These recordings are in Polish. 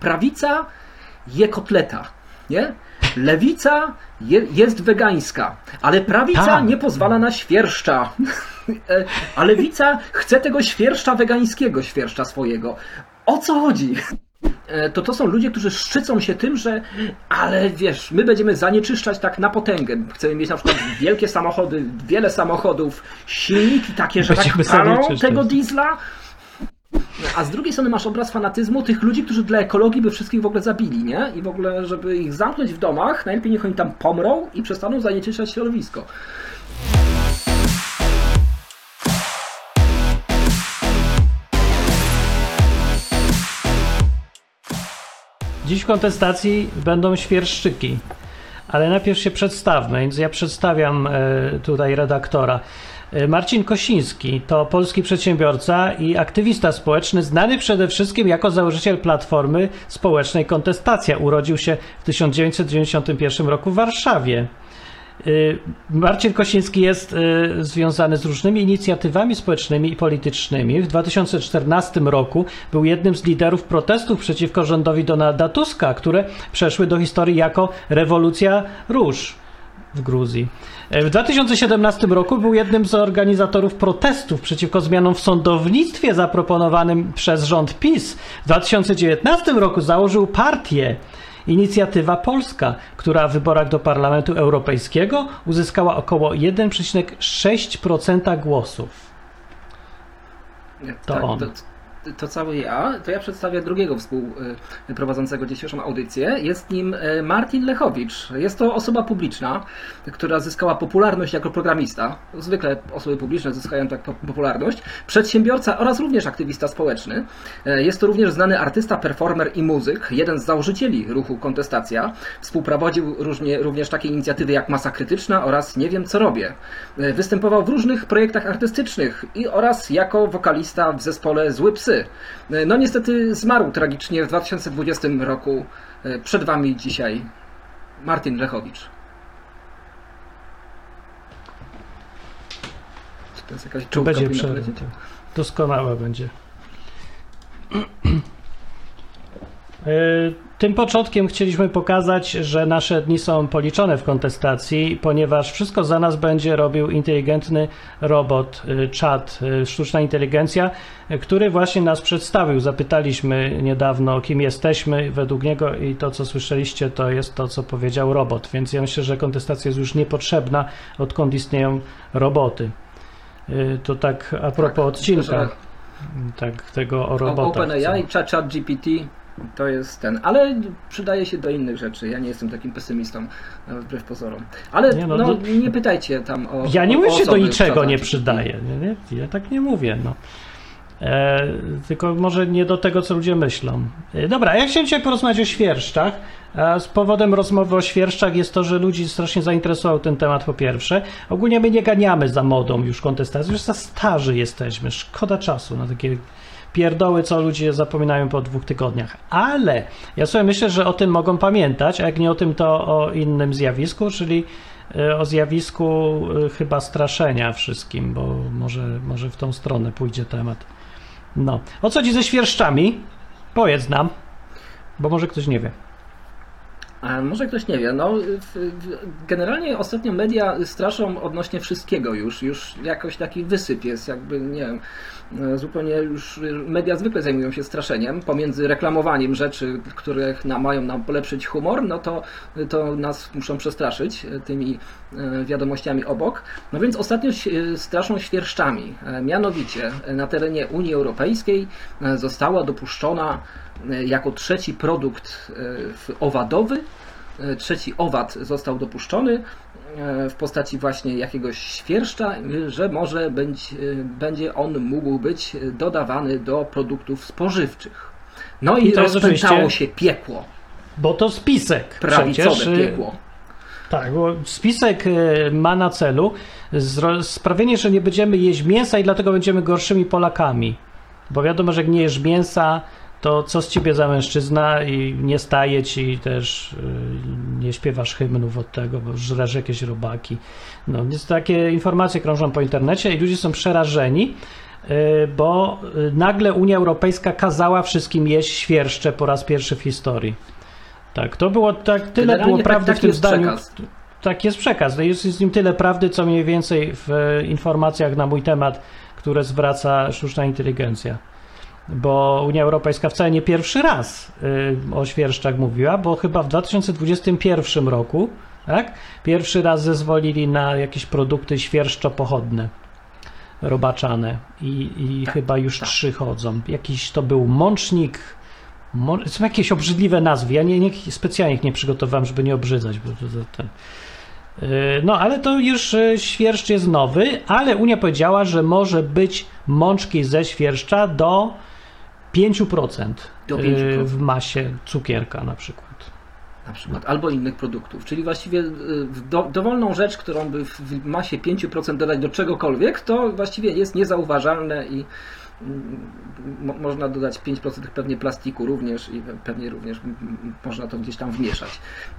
prawica je kotleta, nie? Lewica je, jest wegańska, ale prawica Tak. nie pozwala na świerszcza. E, A lewica chce tego świerszcza wegańskiego, świerszcza swojego. O co chodzi? E, To to są ludzie, którzy szczycą się tym, że ale wiesz, my będziemy zanieczyszczać tak na potęgę. Chcemy mieć na przykład wielkie samochody, wiele samochodów, silniki takie, że tak Będziemy palą zanieczyszczać. tego diesla. A z drugiej strony masz obraz fanatyzmu tych ludzi, którzy dla ekologii by wszystkich w ogóle zabili, nie? I w ogóle, żeby ich zamknąć w domach, najlepiej niech oni tam pomrą i przestaną zanieczyszczać środowisko. Dziś w kontestacji będą świerszczyki, ale najpierw się przedstawmy, więc ja przedstawiam e, tutaj redaktora. E, Marcin Kosiński to polski przedsiębiorca i aktywista społeczny, znany przede wszystkim jako założyciel platformy społecznej Kontestacja. Urodził się w 1991 roku w Warszawie. Y, Marcin Kosiński jest y, związany z różnymi inicjatywami społecznymi i politycznymi. W 2014 roku był jednym z liderów protestów przeciwko rządowi Donalda Tuska, które przeszły do historii jako rewolucja róż w Gruzji. W 2017 roku był jednym z organizatorów protestów przeciwko zmianom w sądownictwie zaproponowanym przez rząd PiS. W 2019 roku założył partię Inicjatywa Polska, która w wyborach do Parlamentu Europejskiego uzyskała około 1,6% głosów. To on. Tak, To, to cały ja, to ja przedstawię drugiego współprowadzącego dzisiejszą audycję. Jest nim e, Martin Lechowicz. Jest to osoba publiczna, która zyskała popularność jako programista. Zwykle osoby publiczne zyskają tak po- popularność. Przedsiębiorca oraz również aktywista społeczny. E, Jest to również znany artysta, performer i muzyk. Jeden z założycieli ruchu Kontestacja. Współprowadził również takie inicjatywy jak Masa Krytyczna oraz Nie wiem co robię. E, Występował w różnych projektach artystycznych i oraz jako wokalista w zespole Zły Psy. E, No niestety zmarł tragicznie w 2020 roku. E, Przed Wami dzisiaj Martin Lechowicz. Czy to jest jakaś czołówka będzie prze... Doskonałe będzie. E, Tym początkiem chcieliśmy pokazać, że nasze dni są policzone w kontestacji, ponieważ wszystko za nas będzie robił inteligentny robot, y, czat, y, sztuczna inteligencja, który właśnie nas przedstawił. Zapytaliśmy niedawno, kim jesteśmy według niego i to, co słyszeliście, to jest to, co powiedział robot. Więc ja myślę, że kontestacja jest już niepotrzebna, odkąd istnieją roboty. Y, To tak a propos Tak, odcinka, tak, tego o O- robotach. OpenAI, chat, chat GPT to jest ten, ale przydaje się do innych rzeczy. Ja nie jestem takim pesymistą, e, wbrew pozorom. Ale Nie no, no, to- nie pytajcie tam o. Ja nie o, mówię, że do niczego nie przydaje. Nie, nie, ja tak nie mówię. No. E, tylko może nie do tego, co ludzie myślą. E, dobra, ja chciałem dzisiaj porozmawiać o świerszczach. A z powodem rozmowy o świerszczach jest to, że ludzi strasznie zainteresował ten temat po pierwsze. Ogólnie my nie ganiamy za modą już kontestacji, już za starzy jesteśmy. Szkoda czasu na takie pierdoły, co ludzie zapominają po dwóch tygodniach. Ale ja sobie myślę, że o tym mogą pamiętać, a jak nie o tym, to o innym zjawisku, czyli e, o zjawisku e, chyba straszenia wszystkim, bo może, może w tą stronę pójdzie temat. No. O co ci ze świerszczami? Powiedz nam, bo może ktoś nie wie. A może ktoś nie wie, no generalnie ostatnio media straszą odnośnie wszystkiego już, już jakoś taki wysyp jest, jakby nie wiem, e, zupełnie już media zwykle zajmują się straszeniem, pomiędzy reklamowaniem rzeczy, nam, mają nam polepszyć humor, no to, to nas muszą przestraszyć e, tymi e, wiadomościami obok. No więc ostatnio straszą świerszczami, mianowicie na terenie Unii Europejskiej została dopuszczona jako trzeci produkt e, owadowy. E, Trzeci owad został dopuszczony e, w postaci właśnie jakiegoś świerszcza, e, że może być, e, będzie on mógł być dodawany do produktów spożywczych. No i, I to rozpętało się piekło, Bo to spisek prawicowe przecież. y, piekło. Tak, bo spisek y, ma na celu sprawienie, że nie będziemy jeść mięsa i dlatego będziemy gorszymi Polakami. Bo wiadomo, że jak nie jesz mięsa, to co z ciebie za mężczyzna i nie staje ci też, y, nie śpiewasz hymnów od tego, bo żresz jakieś robaki. No, więc takie informacje krążą po internecie i ludzie są przerażeni, y, bo y, nagle Unia Europejska kazała wszystkim jeść świerszcze po raz pierwszy w historii. Tak, to było tak, tyle Generalnie było tak- prawdy taki w tym zdaniu. przekaz. Tak jest przekaz. No Jest z nim tyle prawdy, co mniej więcej w informacjach na mój temat, które zwraca sztuczna inteligencja. Bo Unia Europejska wcale nie pierwszy raz y, o świerszczach mówiła, bo chyba w 2021 roku tak, pierwszy raz zezwolili na jakieś produkty świerszczopochodne, robaczane i, i Tak, chyba już tak. trzy chodzą. Jakiś to był mącznik, Są jakieś obrzydliwe nazwy. Ja nie, nie, specjalnie ich nie przygotowałem, żeby nie obrzydzać. Bo to, to, ten. Yy, No, ale to już yy, świerszcz jest nowy, ale Unia powiedziała, że może być mączki ze świerszcza do 5%, Do yy, 5%. w masie cukierka na przykład. na przykład, albo innych produktów. Czyli właściwie y, do, dowolną rzecz, którą by w- masie 5% dodać do czegokolwiek, to właściwie jest niezauważalne i mm, mo, można dodać 5% pewnie plastiku również i pewnie również można to gdzieś tam wmieszać.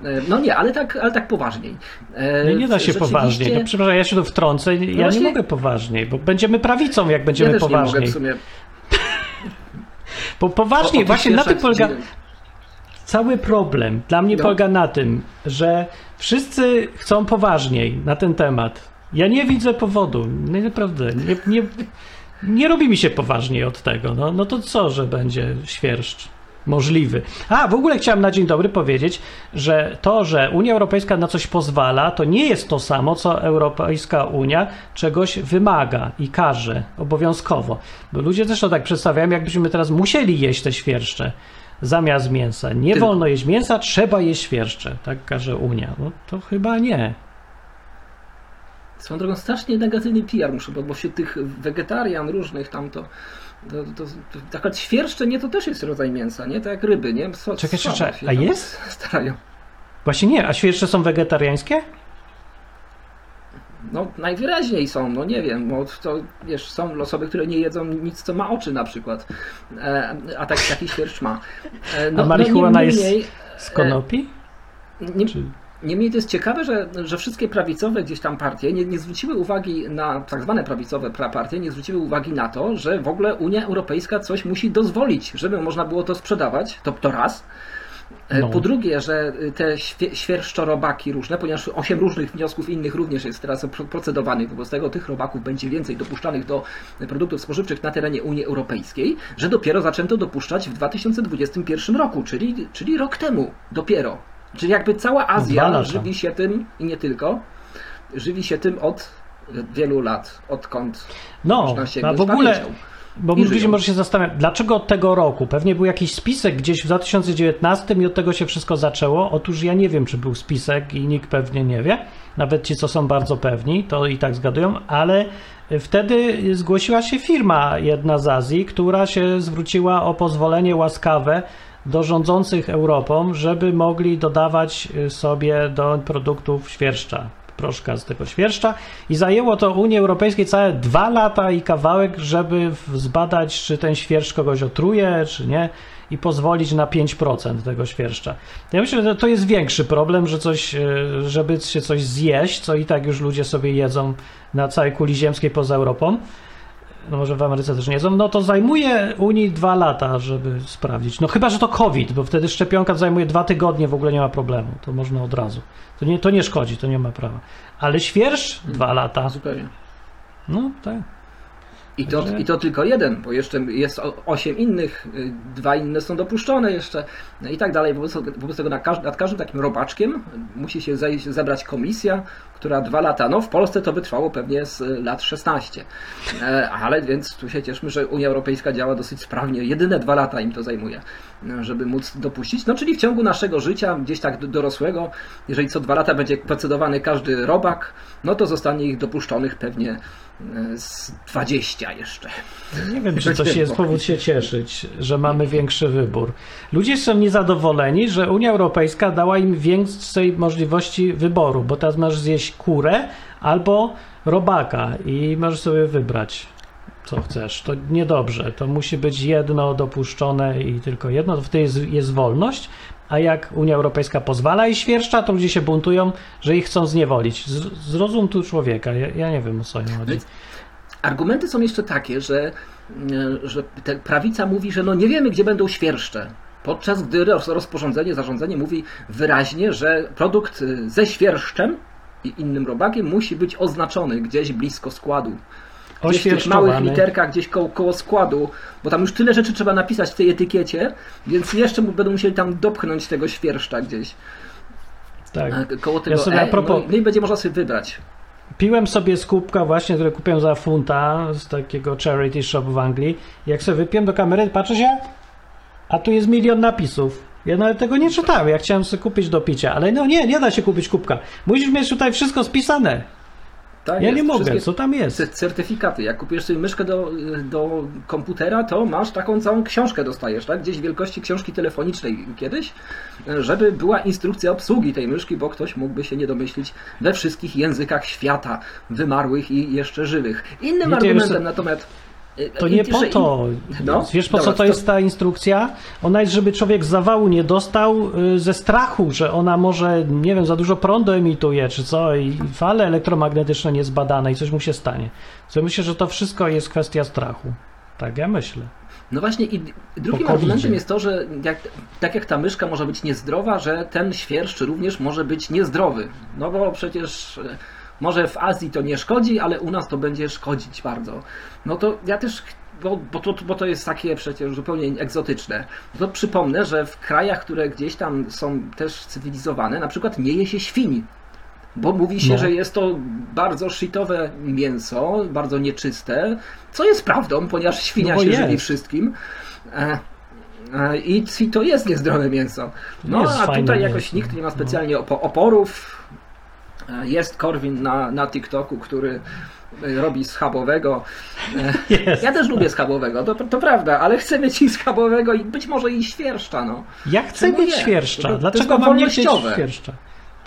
E, No nie, ale tak, ale tak poważniej. E, Nie, nie da się poważniej. No, przepraszam, ja się tu wtrącę. Ja nie właśnie- mogę poważniej, bo będziemy prawicą, jak ja będziemy nie mogę poważniej. Bo poważniej, o- właśnie na tym polega. dziwnym. Cały problem dla mnie No. polega na tym, że wszyscy chcą poważniej na ten temat. Ja nie widzę powodu. No, naprawdę. Nie, nie, nie robi mi się poważniej od tego. No, no to co, że będzie świerszcz możliwy? A, w ogóle chciałem na dzień dobry powiedzieć, że to, że Unia Europejska na coś pozwala, to nie jest to samo, co Europejska Unia czegoś wymaga i każe obowiązkowo. Bo ludzie też to tak przedstawiają, jakbyśmy teraz musieli jeść te świerszcze zamiast mięsa. Nie Tylko. wolno jeść mięsa, trzeba jeść świerszcze. Tak każe Unia. No to chyba nie. Swoją drogą strasznie negatywny PR muszę, bo, bo wśród tych wegetarian różnych tam to, to, to, to, akurat świerszcze nie to też jest rodzaj mięsa, nie? Tak jak ryby, nie? So, Czekaj, czekaj, się a jest? Starają. Właśnie nie, a świerszcze są wegetariańskie? No najwyraźniej są, no nie wiem, bo to wiesz, są osoby, które nie jedzą nic, co ma oczy na przykład, e, a tak, taki świerszcz ma. E, A marihuana no, jest- niemniej, Z konopi? nie, Czy... Niemniej to jest ciekawe, że, że wszystkie prawicowe gdzieś tam partie nie, nie zwróciły uwagi na, tak zwane prawicowe pra- partie, nie zwróciły uwagi na to, że w ogóle Unia Europejska coś musi dozwolić, żeby można było to sprzedawać, to, to raz. E, No. Po drugie, że te świe, świerszczorobaki różne, ponieważ osiem różnych wniosków innych również jest teraz pro- procedowanych, wobec tego tych robaków będzie więcej dopuszczanych do produktów spożywczych na terenie Unii Europejskiej, że dopiero zaczęto dopuszczać w 2021 roku, czyli, czyli rok temu dopiero. Czyli jakby cała Azja żywi się tym i nie tylko, żywi się tym od wielu lat, odkąd No, można a sięgnąć w ogóle, pamięcią. bo ludzie może się zastanawiać, dlaczego tego roku? Pewnie był jakiś spisek gdzieś w 2019 i od tego się wszystko zaczęło. Otóż ja nie wiem, czy był spisek i nikt pewnie nie wie. Nawet ci, co są bardzo pewni, to i tak zgadują, ale wtedy zgłosiła się firma jedna z Azji, która się zwróciła o pozwolenie łaskawe do rządzących Europą, żeby mogli dodawać y, sobie do produktów świerszcza, proszka z tego świerszcza i zajęło to Unii Europejskiej całe dwa lata i kawałek, żeby zbadać, czy ten świerszcz kogoś otruje, czy nie i pozwolić na 5% tego świerszcza. Ja myślę, że to jest większy problem, że coś, y, żeby się coś zjeść, co i tak już ludzie sobie jedzą na całej kuli ziemskiej poza Europą, no może w Ameryce też nie jedzą, no to zajmuje Unii dwa lata, żeby sprawdzić. No chyba, że to COVID, bo wtedy szczepionka zajmuje dwa tygodnie, w ogóle nie ma problemu. To można od razu. To nie, to nie szkodzi, to nie ma prawa. Ale świerszcz dwa lata. Zupełnie. No tak. I to, I to tylko jeden, bo jeszcze jest osiem innych, y, dwa inne są dopuszczone jeszcze no i tak dalej. Wobec, wobec tego nad, każd- nad każdym takim robaczkiem musi się zejść, zebrać komisja, która dwa lata, no w Polsce to by trwało pewnie z y, lat 16. E, ale więc tu się cieszmy, że Unia Europejska działa dosyć sprawnie. Jedyne dwa lata im to zajmuje, e, żeby móc dopuścić. No czyli w ciągu naszego życia, gdzieś tak do- dorosłego, jeżeli co dwa lata będzie procedowany każdy robak, no to zostanie ich dopuszczonych pewnie z 20 jeszcze. Nie wiem, czy to się jest powód się cieszyć, że mamy większy wybór. Ludzie są niezadowoleni, że Unia Europejska dała im więcej możliwości wyboru, bo teraz możesz zjeść kurę albo robaka i możesz sobie wybrać, co chcesz. To niedobrze. To musi być jedno dopuszczone i tylko jedno. To wtedy jest, jest wolność. A jak Unia Europejska pozwala i świerszcza, to ludzie się buntują, że ich chcą zniewolić. Zrozum tu człowieka. Ja, ja nie wiem o co chodzi. Argumenty są jeszcze takie, że, e, że prawica mówi, że no nie wiemy, gdzie będą świerszcze. Podczas gdy roz- rozporządzenie, zarządzenie mówi wyraźnie, że produkt e, ze świerszczem i innym robakiem musi być oznaczony gdzieś blisko składu. Gdzieś w tych małych literkach, gdzieś koło, koło składu, bo tam już tyle rzeczy trzeba napisać w tej etykiecie, więc jeszcze będą musieli tam dopchnąć tego świerszcza gdzieś Tak. e, koło tego sobie a e, propos- no, no i będzie można sobie wybrać. Piłem sobie z kubka właśnie, które kupiłem za funta z takiego charity shop w Anglii. Jak sobie wypiłem do kamery, patrzę się, a tu jest milion napisów. Ja nawet tego nie czytałem, ja chciałem sobie kupić do picia, ale no nie, nie da się kupić kubka. Musisz mieć tutaj wszystko spisane. Tak Ja jest, nie mogę, wszystkie- co tam jest? certyfikaty. Jak kupujesz sobie myszkę do, do komputera, to masz taką całą książkę dostajesz, tak? Gdzieś wielkości książki telefonicznej kiedyś, żeby była instrukcja obsługi tej myszki, bo ktoś mógłby się nie domyślić we wszystkich językach świata, wymarłych i jeszcze żywych. Innym Nie, argumentem natomiast... To nie po to. No, Wiesz po dobra, co to jest ta instrukcja? Ona jest, żeby człowiek zawału nie dostał y, ze strachu, że ona może, nie wiem, za dużo prądu emituje, czy co, i fale elektromagnetyczne niezbadane i coś mu się stanie. Co myślę, że to wszystko jest kwestia strachu. Tak ja myślę. No właśnie i drugim argumentem jest to, że jak, tak jak ta myszka może być niezdrowa, że ten świerszcz również może być niezdrowy. No bo przecież może w Azji to nie szkodzi, ale u nas to będzie szkodzić bardzo. No to ja też, bo, bo, to, bo to jest takie przecież zupełnie egzotyczne. To przypomnę, że w krajach, które gdzieś tam są też cywilizowane, na przykład nie je się świni. Bo mówi się, No. że jest to bardzo shitowe mięso, bardzo nieczyste, co jest prawdą, ponieważ świnia No się jest. żywi wszystkim. E, e, I to jest niezdrowe mięso. No a tutaj jakoś nikt nie ma specjalnie opo- oporów. E, Jest Korwin na, na TikToku, który e, robi schabowego. E, Jest. Ja też lubię schabowego, to, to prawda, ale chcę mieć i schabowego i być może i świerszcza, no. Ja chcę Czemu mieć nie? świerszcza. Dlaczego mam nie chcieć świerszcza?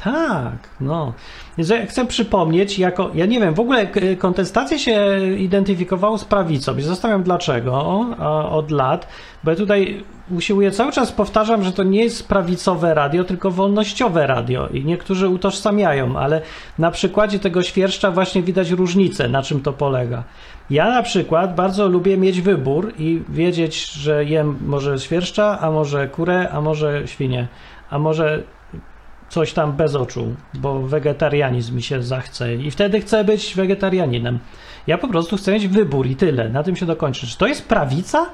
Tak, no. Ja chcę przypomnieć, jako, ja nie wiem, w ogóle kontestacje się identyfikowało z prawicą. I zastanawiam dlaczego od lat, bo ja tutaj usiłuję cały czas powtarzam, że to nie jest prawicowe radio, tylko wolnościowe radio i niektórzy utożsamiają, ale na przykładzie tego świerszcza właśnie widać różnicę, na czym to polega. Ja na przykład bardzo lubię mieć wybór i wiedzieć, że jem może świerszcza, a może kurę, a może świnię, a może coś tam bez oczu, bo wegetarianizm mi się zachce i wtedy chcę być wegetarianinem. Ja po prostu chcę mieć wybór i tyle. Na tym się dokończy. Czy to jest prawica?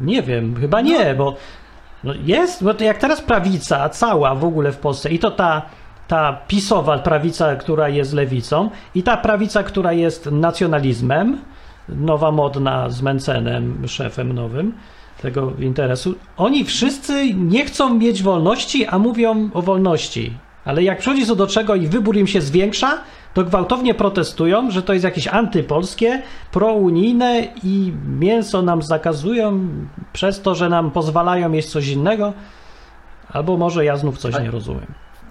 Nie wiem, chyba nie, bo no jest, bo to jak teraz prawica cała w ogóle w Polsce i to ta, ta pisowa prawica, która jest lewicą i ta prawica, która jest nacjonalizmem, nowa modna z Mencenem, szefem nowym tego interesu, oni wszyscy nie chcą mieć wolności, a mówią o wolności. Ale jak przychodzi co do czego i wybór im się zwiększa, to gwałtownie protestują, że to jest jakieś antypolskie, prounijne i mięso nam zakazują przez to, że nam pozwalają jeść coś innego. Albo może ja znów coś nie rozumiem.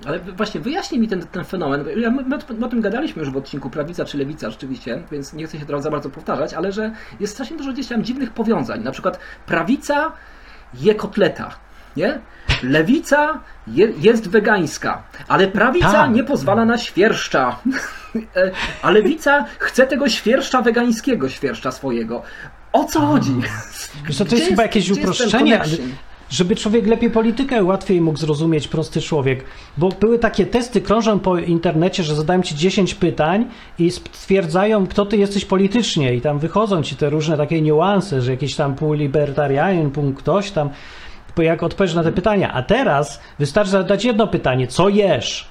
Ale właśnie wyjaśnij mi ten, ten fenomen. Ja, my, my, o tym gadaliśmy już w odcinku prawica czy lewica rzeczywiście, więc nie chcę się teraz za bardzo powtarzać, ale że jest strasznie dużo gdzieś tam dziwnych powiązań. Na przykład prawica je kotleta, nie? Lewica je, jest wegańska, ale prawica Tak. nie pozwala na świerszcza. E, A lewica chce tego świerszcza wegańskiego, świerszcza swojego. O co chodzi? Wiesz to Gdzie jest chyba jakieś jest uproszczenie? Żeby człowiek lepiej politykę łatwiej mógł zrozumieć, prosty człowiek. Bo były takie testy, krążą po internecie, że zadają ci 10 pytań i stwierdzają, kto ty jesteś politycznie. I tam wychodzą ci te różne takie niuanse, że jakiś tam pół libertarianin, pół ktoś tam. Jak odpowiesz na te pytania. A teraz wystarczy zadać jedno pytanie: co jesz?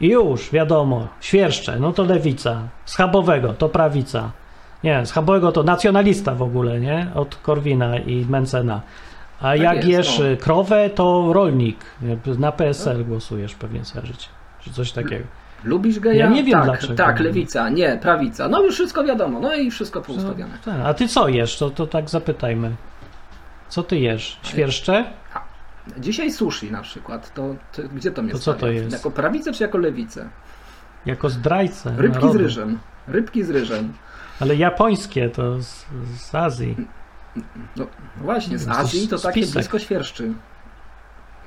I już, wiadomo, świerszcze, no to lewica. Schabowego to prawica. Nie, schabowego to nacjonalista w ogóle, nie? Od Korwina i Mencena. A jak jest, jesz no. krowę, to rolnik. Na PSL głosujesz pewnie całe życie. Czy coś takiego. Lubisz geja? Ja nie wiem tak, dlaczego. Tak, lewica, nie, prawica. No już wszystko wiadomo, no i wszystko poustawione. Tak, A ty co jesz? To, to tak zapytajmy. Co ty jesz? Świerszcze? Dzisiaj sushi na przykład, to, to gdzie to mnie To co stawia? to jest? Jako prawicę czy jako lewicę? Jako zdrajcę. Rybki narodu. z ryżem. Rybki z ryżem. Ale japońskie to z, z Azji. No właśnie, z To Azji to takie spisek. blisko świerszczy.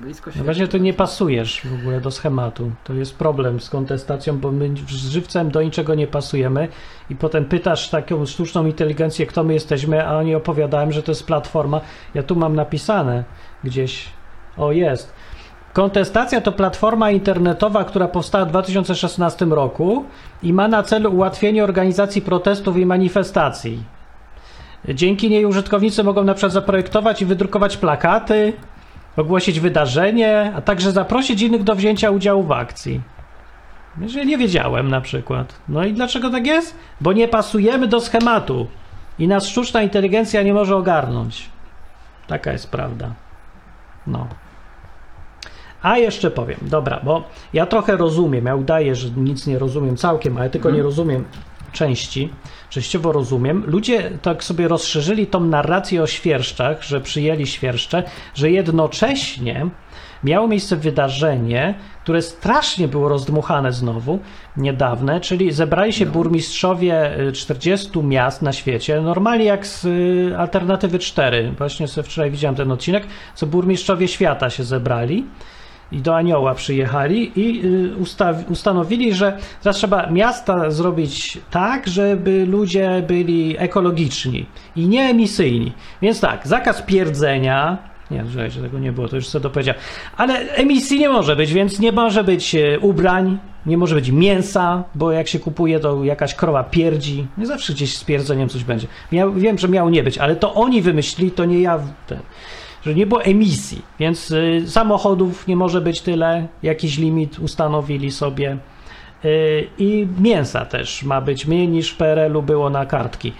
Blisko No świata. właśnie to nie pasujesz w ogóle do schematu. To jest problem z kontestacją, bo my z żywcem do niczego nie pasujemy i potem pytasz taką sztuczną inteligencję, kto my jesteśmy, a oni opowiadałem, że to jest platforma. Ja tu mam napisane gdzieś. O, jest. Kontestacja to platforma internetowa, która powstała w 2016 roku i ma na celu ułatwienie organizacji protestów i manifestacji. Dzięki niej użytkownicy mogą na przykład zaprojektować i wydrukować plakaty, ogłosić wydarzenie, a także zaprosić innych do wzięcia udziału w akcji. Że nie wiedziałem na przykład. No i dlaczego tak jest? Bo nie pasujemy do schematu i nas sztuczna inteligencja nie może ogarnąć. Taka jest prawda. No. A jeszcze powiem, dobra, bo ja trochę rozumiem, ja udaję, że nic nie rozumiem całkiem, ale tylko nie rozumiem części, częściowo rozumiem. Ludzie tak sobie rozszerzyli tą narrację o świerszczach, że przyjęli świerszcze, że jednocześnie miało miejsce wydarzenie, które strasznie było rozdmuchane znowu, niedawne, czyli zebrali się burmistrzowie y, 40 miast na świecie, normalnie jak z y, Alternatywy 4, właśnie sobie wczoraj widziałem ten odcinek, co burmistrzowie świata się zebrali i do Anioła przyjechali i y, ustaw, ustanowili, że teraz trzeba miasta zrobić tak, żeby ludzie byli ekologiczni i nieemisyjni. Więc tak, zakaz pierdzenia. Nie, że tego nie było, to już sobie dopowiedziałem. Ale emisji nie może być, więc nie może być e, ubrań, nie może być mięsa, bo jak się kupuje, to jakaś krowa pierdzi. Nie zawsze gdzieś z pierdzeniem coś będzie. Miał, wiem, że miało nie być, ale to oni wymyślili, to nie ja. Ten że nie było emisji, więc y, samochodów nie może być tyle, jakiś limit ustanowili sobie. Y, I mięsa też ma być mniej niż w PRL-u było na kartki.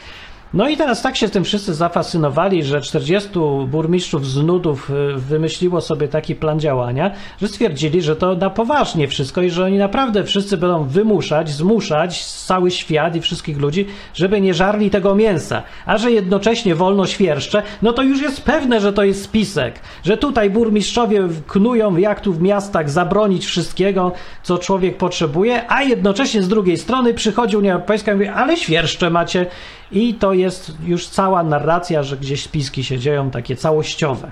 No i teraz tak się tym wszyscy zafascynowali, że 40 burmistrzów z nudów y, wymyśliło sobie taki plan działania, że stwierdzili, że to na poważnie wszystko i że oni naprawdę wszyscy będą wymuszać, zmuszać cały świat i wszystkich ludzi, żeby nie żarli tego mięsa. A że jednocześnie wolno świerszcze, no to już jest pewne, że to jest spisek. Że tutaj burmistrzowie knują, jak tu w miastach zabronić wszystkiego, co człowiek potrzebuje, a jednocześnie z drugiej strony przychodzi Unia Europejska i mówi, ale świerszcze macie. I to jest już cała narracja, że gdzieś spiski się dzieją, takie całościowe.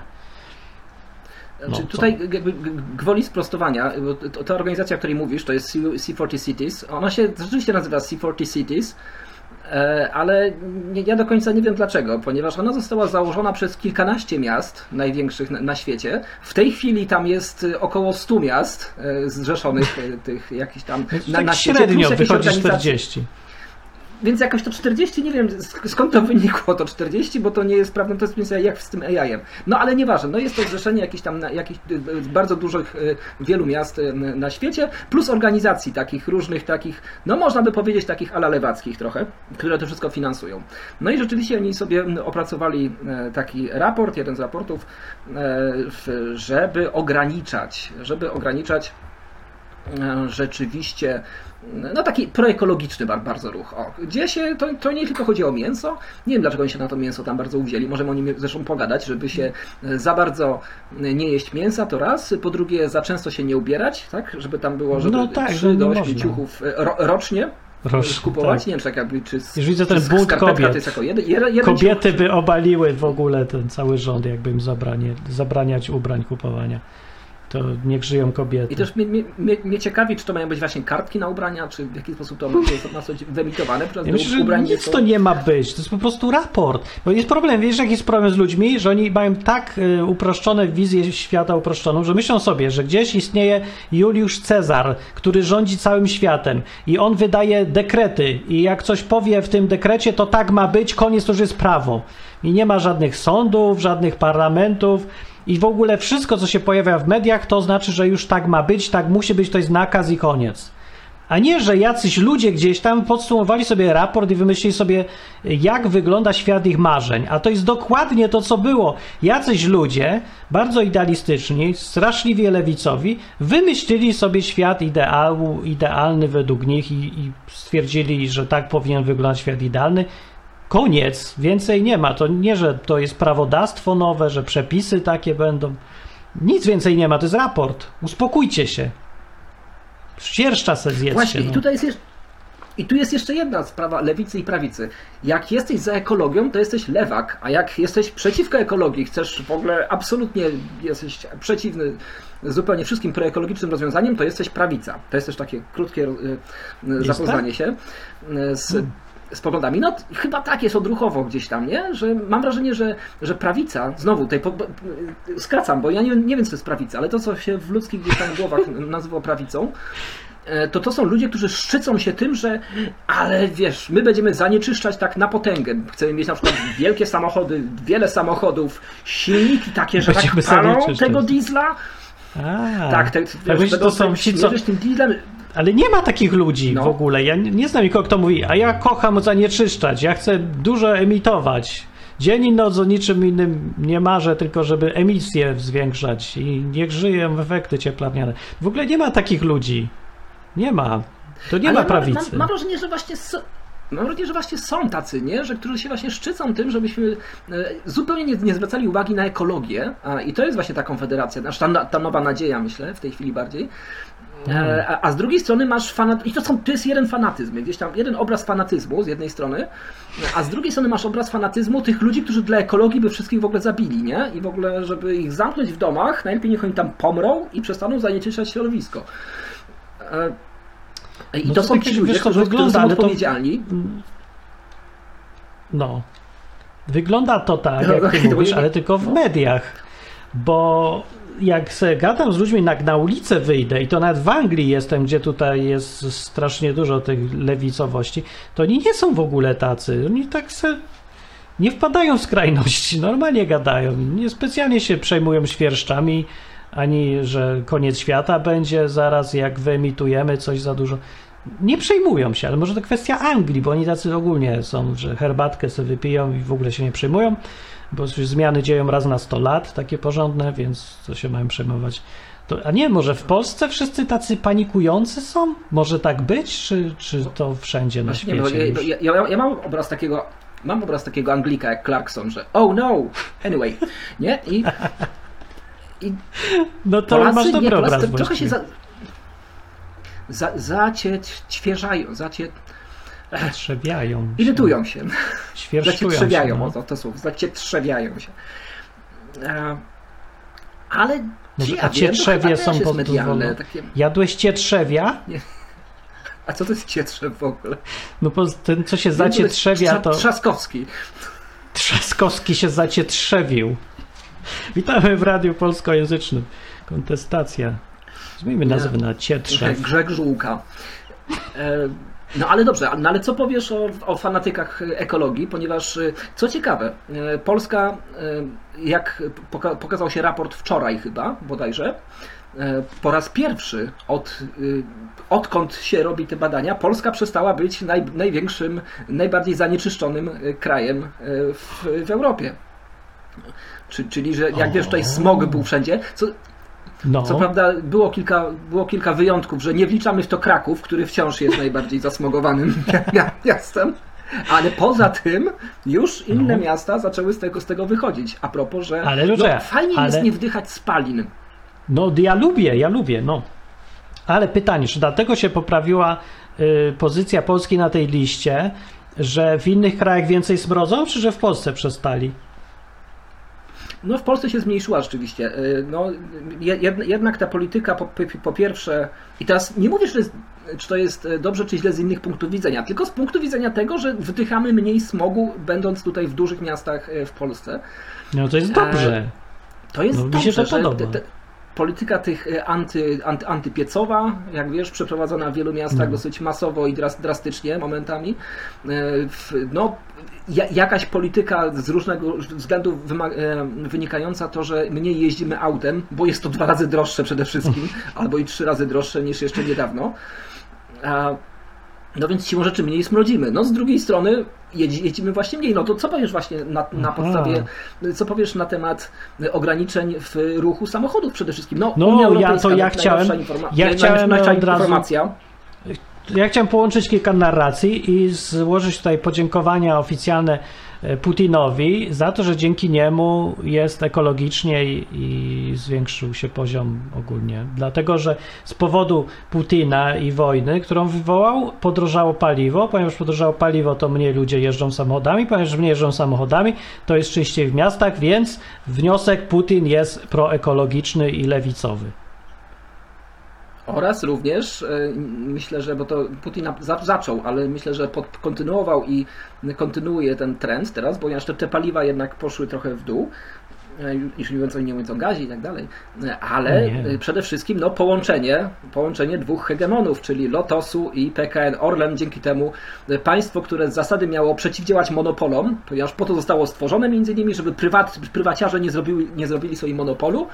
Znaczy, No, tutaj jakby gwoli sprostowania, bo ta organizacja, o której mówisz, to jest C- C40 Cities. Ona się rzeczywiście nazywa C40 Cities, e, ale ja do końca nie wiem dlaczego, ponieważ ona została założona przez kilkanaście miast największych na, świecie. W tej chwili tam jest e, około 100 miast e, zrzeszonych, tych jakichś tam na, tak na świecie. średnio wychodzi organizacje. 40. Więc jakoś to 40, nie wiem sk- skąd to wynikło to 40, bo to nie jest prawdą, to jest jak z tym AI-em. No ale nieważne, no jest to zrzeszenie jakichś tam na, jakichś y, y, bardzo dużych y, wielu miast na świecie, plus organizacji takich różnych takich, no można by powiedzieć takich ala lewackich trochę, które to wszystko finansują. No i rzeczywiście oni sobie opracowali e, taki raport, jeden z raportów, e, żeby ograniczać, żeby ograniczać e, rzeczywiście no taki proekologiczny bar- bardzo ruch. O, gdzie się, to, to nie tylko chodzi o mięso, nie wiem dlaczego oni się na to mięso tam bardzo uwzięli, możemy o nim zresztą pogadać, żeby się e, za bardzo nie jeść mięsa, to raz, po drugie za często się nie ubierać, tak, żeby tam było, żeby No tak, 3 no do nie 8 można. ciuchów e, ro, rocznie kupować, tak. nie wiem czy tak jakby, czy Już widzę ten bunt kobiet. jeden, jeden Kobiety ciuch, by obaliły w ogóle ten cały rząd, jakby im zabranie, zabraniać ubrań kupowania. To niech żyją kobiety. I też mnie, mnie, mnie, ciekawi, czy to mają być właśnie kartki na ubrania, czy w jaki sposób to ma ma być wyemitowane, Ja myślę, ubrań nic są- to nie ma być. To jest po prostu raport. Bo jest problem, wiesz, jaki jest problem z ludźmi, że oni mają tak y, uproszczone wizję świata uproszczoną, że myślą sobie, że gdzieś istnieje Juliusz Cezar, który rządzi całym światem i on wydaje dekrety i jak coś powie w tym dekrecie, to tak ma być, koniec to już jest prawo. I nie ma żadnych sądów, żadnych parlamentów. I w ogóle wszystko, co się pojawia w mediach, to znaczy, że już tak ma być, tak musi być, to jest nakaz i koniec. A nie, że jacyś ludzie gdzieś tam podsumowali sobie raport i wymyślili sobie, jak wygląda świat ich marzeń. A to jest dokładnie to, co było. Jacyś ludzie, bardzo idealistyczni, straszliwie lewicowi, wymyślili sobie świat ideału, idealny według nich i, i stwierdzili, że tak powinien wyglądać świat idealny. Koniec, więcej nie ma. To nie, że to jest prawodawstwo nowe, że przepisy takie będą. Nic więcej nie ma, to jest raport. Uspokójcie się. Świerszcza se zjedzcie. Właśnie, i no. tutaj jest jeszcze, I tu jest jeszcze jedna sprawa lewicy i prawicy. Jak jesteś za ekologią, to jesteś lewak, a jak jesteś przeciwko ekologii, chcesz w ogóle absolutnie jesteś przeciwny zupełnie wszystkim proekologicznym rozwiązaniem, to jesteś prawica. To jest też takie krótkie e, zapoznanie tak? się e, z, z poglądami. No chyba tak jest odruchowo gdzieś tam, nie? Że mam wrażenie, że, że prawica, znowu tutaj po, skracam, bo ja nie, nie wiem co to jest prawica, ale to co się w ludzkich gdzieś tam głowach nazywa prawicą, e, to to są ludzie, którzy szczycą się tym, że ale wiesz, my będziemy zanieczyszczać tak na potęgę. Chcemy mieć na przykład wielkie samochody, wiele samochodów, silniki takie, że Będziemy tak palą tego diesla. A, Tak, te, tak wiesz, to są ci, co... tym dieslem. Ale nie ma takich ludzi No. w ogóle. Ja nie, nie znam nikogo, kto mówi, a ja kocham zanieczyszczać, ja chcę dużo emitować. Dzień i noc o niczym innym nie marzę, tylko żeby emisję zwiększać i niech żyją efekty cieplarniane. W ogóle nie ma takich ludzi. Nie ma. To nie Ale ma mam- prawicy. Mam, mam wrażenie, że właśnie są, mam wrażenie, że właśnie są tacy, nie? Że, którzy się właśnie szczycą tym, żebyśmy e, zupełnie nie, nie zwracali uwagi na ekologię. A, I to jest właśnie ta konfederacja, znaczy ta, ta nowa nadzieja, myślę, w tej chwili bardziej. E, A, a z drugiej strony masz fanat... I to, są, to jest jeden fanatyzm, gdzieś tam jeden obraz fanatyzmu z jednej strony, a z drugiej strony masz obraz fanatyzmu tych ludzi, którzy dla ekologii by wszystkich w ogóle zabili, nie? I w ogóle, żeby ich zamknąć w domach, najlepiej niech oni tam pomrą i przestaną zanieczyszczać środowisko. E, I No to to są tak, ci wiesz, ludzie, to którzy, którzy wygląda, są to- odpowiedzialni. No. Wygląda to tak, No, jak ty no, mówisz, ale tylko w mediach. Bo jak se gadam z ludźmi, jak na ulicę wyjdę, i to nawet w Anglii jestem, gdzie tutaj jest strasznie dużo tych lewicowości, to oni nie są w ogóle tacy. Oni tak se nie wpadają w skrajności, normalnie gadają. Nie specjalnie się przejmują świerszczami, ani że koniec świata będzie zaraz, jak wyemitujemy coś za dużo. Nie przejmują się, ale może to kwestia Anglii, bo oni tacy ogólnie są, że herbatkę sobie wypiją i w ogóle się nie przejmują, bo się zmiany dzieją raz na 100 lat, takie porządne, więc co się mają przejmować. To, a nie, może w Polsce wszyscy tacy panikujący są? Może tak być, czy, czy to wszędzie na Właśnie nie, świecie? ja, ja, ja, ja mam obraz takiego. Mam obraz takiego Anglika jak Clarkson, że oh no, anyway, nie? I, i No to Polacy, masz nie, dobry Polacy obraz trochę się za, za, zacietrzewiają, zacie, Trzewiają się. irytują się, Świerszczują się. zacietrzewiają, no. o to, to słowo, zacietrzewiają się. E, ale Może- a cietrzewie są dozwolone? takie, Jadłeś cietrzewia? A co to jest cietrzew w ogóle? No bo ten, co się zacietrzewia, to Trzaskowski. Trzaskowski się zacietrzewił. Witamy w Radiu Polskojęzycznym. Kontestacja. Zmieńmy nazwę na Cietrzew. Grzeg Żółka. E, No ale dobrze, no ale co powiesz o, o fanatykach ekologii, ponieważ e, co ciekawe, e, Polska, jak poka- pokazał się raport wczoraj chyba, bodajże, po raz pierwszy od, odkąd się robi te badania, Polska przestała być naj, największym, najbardziej zanieczyszczonym krajem w, w Europie. Czy, czyli, że jak wiesz, tutaj smog był wszędzie, co, No, co prawda było kilka, było kilka wyjątków, że nie wliczamy w to Kraków, który wciąż jest najbardziej zasmogowanym mia- miastem. Ale poza tym już inne No. miasta zaczęły z tego, z tego wychodzić. A propos, że Ale, no, fajnie ale- jest nie wdychać spalin. no ja lubię, ja lubię, no. Ale pytanie, czy dlatego się poprawiła y, pozycja Polski na tej liście, że w innych krajach więcej smrodzą, czy że w Polsce przestali? No w Polsce się zmniejszyła rzeczywiście. Y, No, je- jed- jednak ta polityka po, po- pierwsze, i teraz nie mówię, że to jest, czy to jest e, dobrze czy źle z innych punktów widzenia, tylko z punktu widzenia tego, że wdychamy mniej smogu, będąc tutaj w dużych miastach e, w Polsce. No to jest E, dobrze. To jest No, mi dobrze, się to podoba. te, te, polityka tych e, anty, anty, antypiecowa, jak wiesz, przeprowadzona w wielu miastach No. dosyć masowo i dras, drastycznie momentami. E, no, ja, jakaś polityka z różnego względu e, wynikająca to, że mniej jeździmy autem, bo jest to dwa razy droższe przede wszystkim, albo i trzy razy droższe niż jeszcze niedawno. No więc siłą rzeczy mniej smrodzimy. No z drugiej strony jeździmy właśnie mniej. No to co powiesz właśnie na, na podstawie, co powiesz na temat ograniczeń w ruchu samochodów przede wszystkim? No, No, Unia ja- to ja chciałem- ja chciałem od razu- informacja. ja chciałem połączyć kilka narracji i złożyć tutaj podziękowania oficjalne Putinowi za to, że dzięki niemu jest ekologicznie i, i zwiększył się poziom ogólnie. Dlatego, że z powodu Putina i wojny, którą wywołał, podrożało paliwo. Ponieważ podrożało paliwo, to mniej ludzie jeżdżą samochodami. Ponieważ mniej jeżdżą samochodami, to jest czyściej w miastach, więc wniosek Putin jest proekologiczny i lewicowy. Oraz również e, myślę, że, bo to Putin za, zaczął, ale myślę, że pod, kontynuował i kontynuuje ten trend teraz, ponieważ te, te paliwa jednak poszły trochę w dół. E, nie mówiąc o, nie mówiąc o gazie i tak dalej, E, ale Nie. e, przede wszystkim no, połączenie, połączenie dwóch hegemonów, czyli Lotosu i PKN Orlen. Dzięki temu państwo, które z zasady miało przeciwdziałać monopolom, ponieważ po to zostało stworzone między innymi, żeby prywat, prywaciarze nie zrobili, nie zrobili sobie monopolu,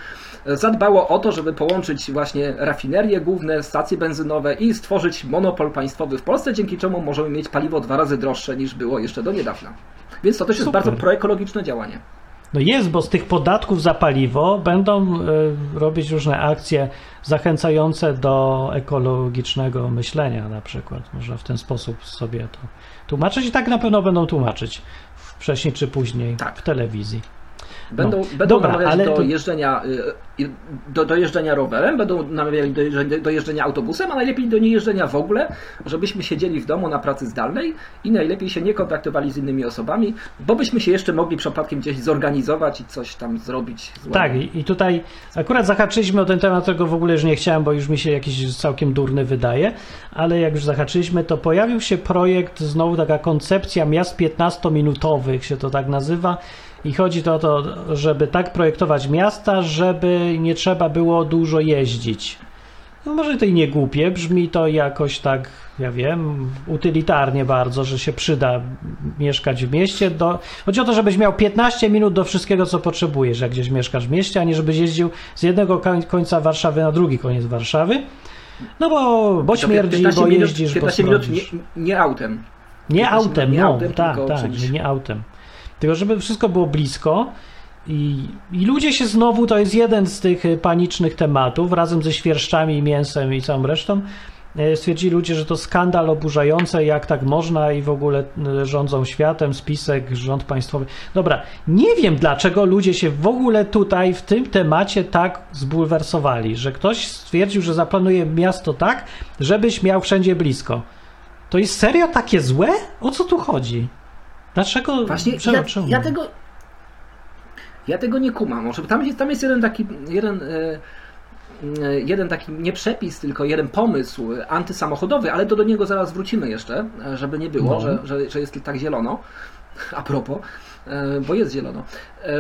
zadbało o to, żeby połączyć właśnie rafinerie główne, stacje benzynowe i stworzyć monopol państwowy w Polsce, dzięki czemu możemy mieć paliwo dwa razy droższe niż było jeszcze do niedawna. Więc to też jest Super. bardzo proekologiczne działanie. No jest, bo z tych podatków za paliwo będą y, robić różne akcje zachęcające do ekologicznego myślenia na przykład. Można w ten sposób sobie to tłumaczyć i tak na pewno będą tłumaczyć wcześniej czy później Tak. w telewizji. Będą, No. będą Dobra, namawiać ale do, to- jeżdżenia, y, do, do jeżdżenia rowerem, będą namawiali do jeżdżenia, do jeżdżenia autobusem, a najlepiej do niejeżdżenia w ogóle, żebyśmy siedzieli w domu na pracy zdalnej i najlepiej się nie kontaktowali z innymi osobami, bo byśmy się jeszcze mogli przypadkiem gdzieś zorganizować i coś tam zrobić. Złego. Tak, i i tutaj akurat zahaczyliśmy o ten temat, tego w ogóle już nie chciałem, bo już mi się jakiś całkiem durny wydaje, ale jak już zahaczyliśmy, to pojawił się projekt, znowu taka koncepcja miast 15-minutowych się to tak nazywa i chodzi to o to, żeby tak projektować miasta, żeby nie trzeba było dużo jeździć. No może to i nie głupie, brzmi to jakoś tak, ja wiem, utylitarnie bardzo, że się przyda mieszkać w mieście. Do... Chodzi o to, żebyś miał 15 minut do wszystkiego, co potrzebujesz, jak gdzieś mieszkasz w mieście, a nie żebyś jeździł z jednego koń- końca Warszawy na drugi koniec Warszawy. No bo, bo śmierdzi, 15 bo minut, jeździsz, 15 bo minut nie, nie autem. Nie 15 autem, nie no, autem, tak, tak, nie autem. Tylko żeby wszystko było blisko i, i ludzie się znowu, to jest jeden z tych y, panicznych tematów, razem ze świerszczami, mięsem i całą resztą, y, stwierdzili ludzie, że to skandal oburzający, jak tak można i w ogóle y, rządzą światem, spisek, rząd państwowy. Dobra, nie wiem dlaczego ludzie się w ogóle tutaj w tym temacie tak zbulwersowali, że ktoś stwierdził, że zaplanuje miasto tak, żebyś miał wszędzie blisko. To jest serio takie złe? O co tu chodzi? Dlaczego? Właśnie ja, ja tego ja tego nie kumam. Może tam jest, tam jest jeden taki jeden, e, e, jeden taki nie przepis, tylko jeden pomysł antysamochodowy, ale to do niego zaraz wrócimy jeszcze, e, żeby nie było, No. że, że, że jest tak zielono. A propos, bo jest zielono,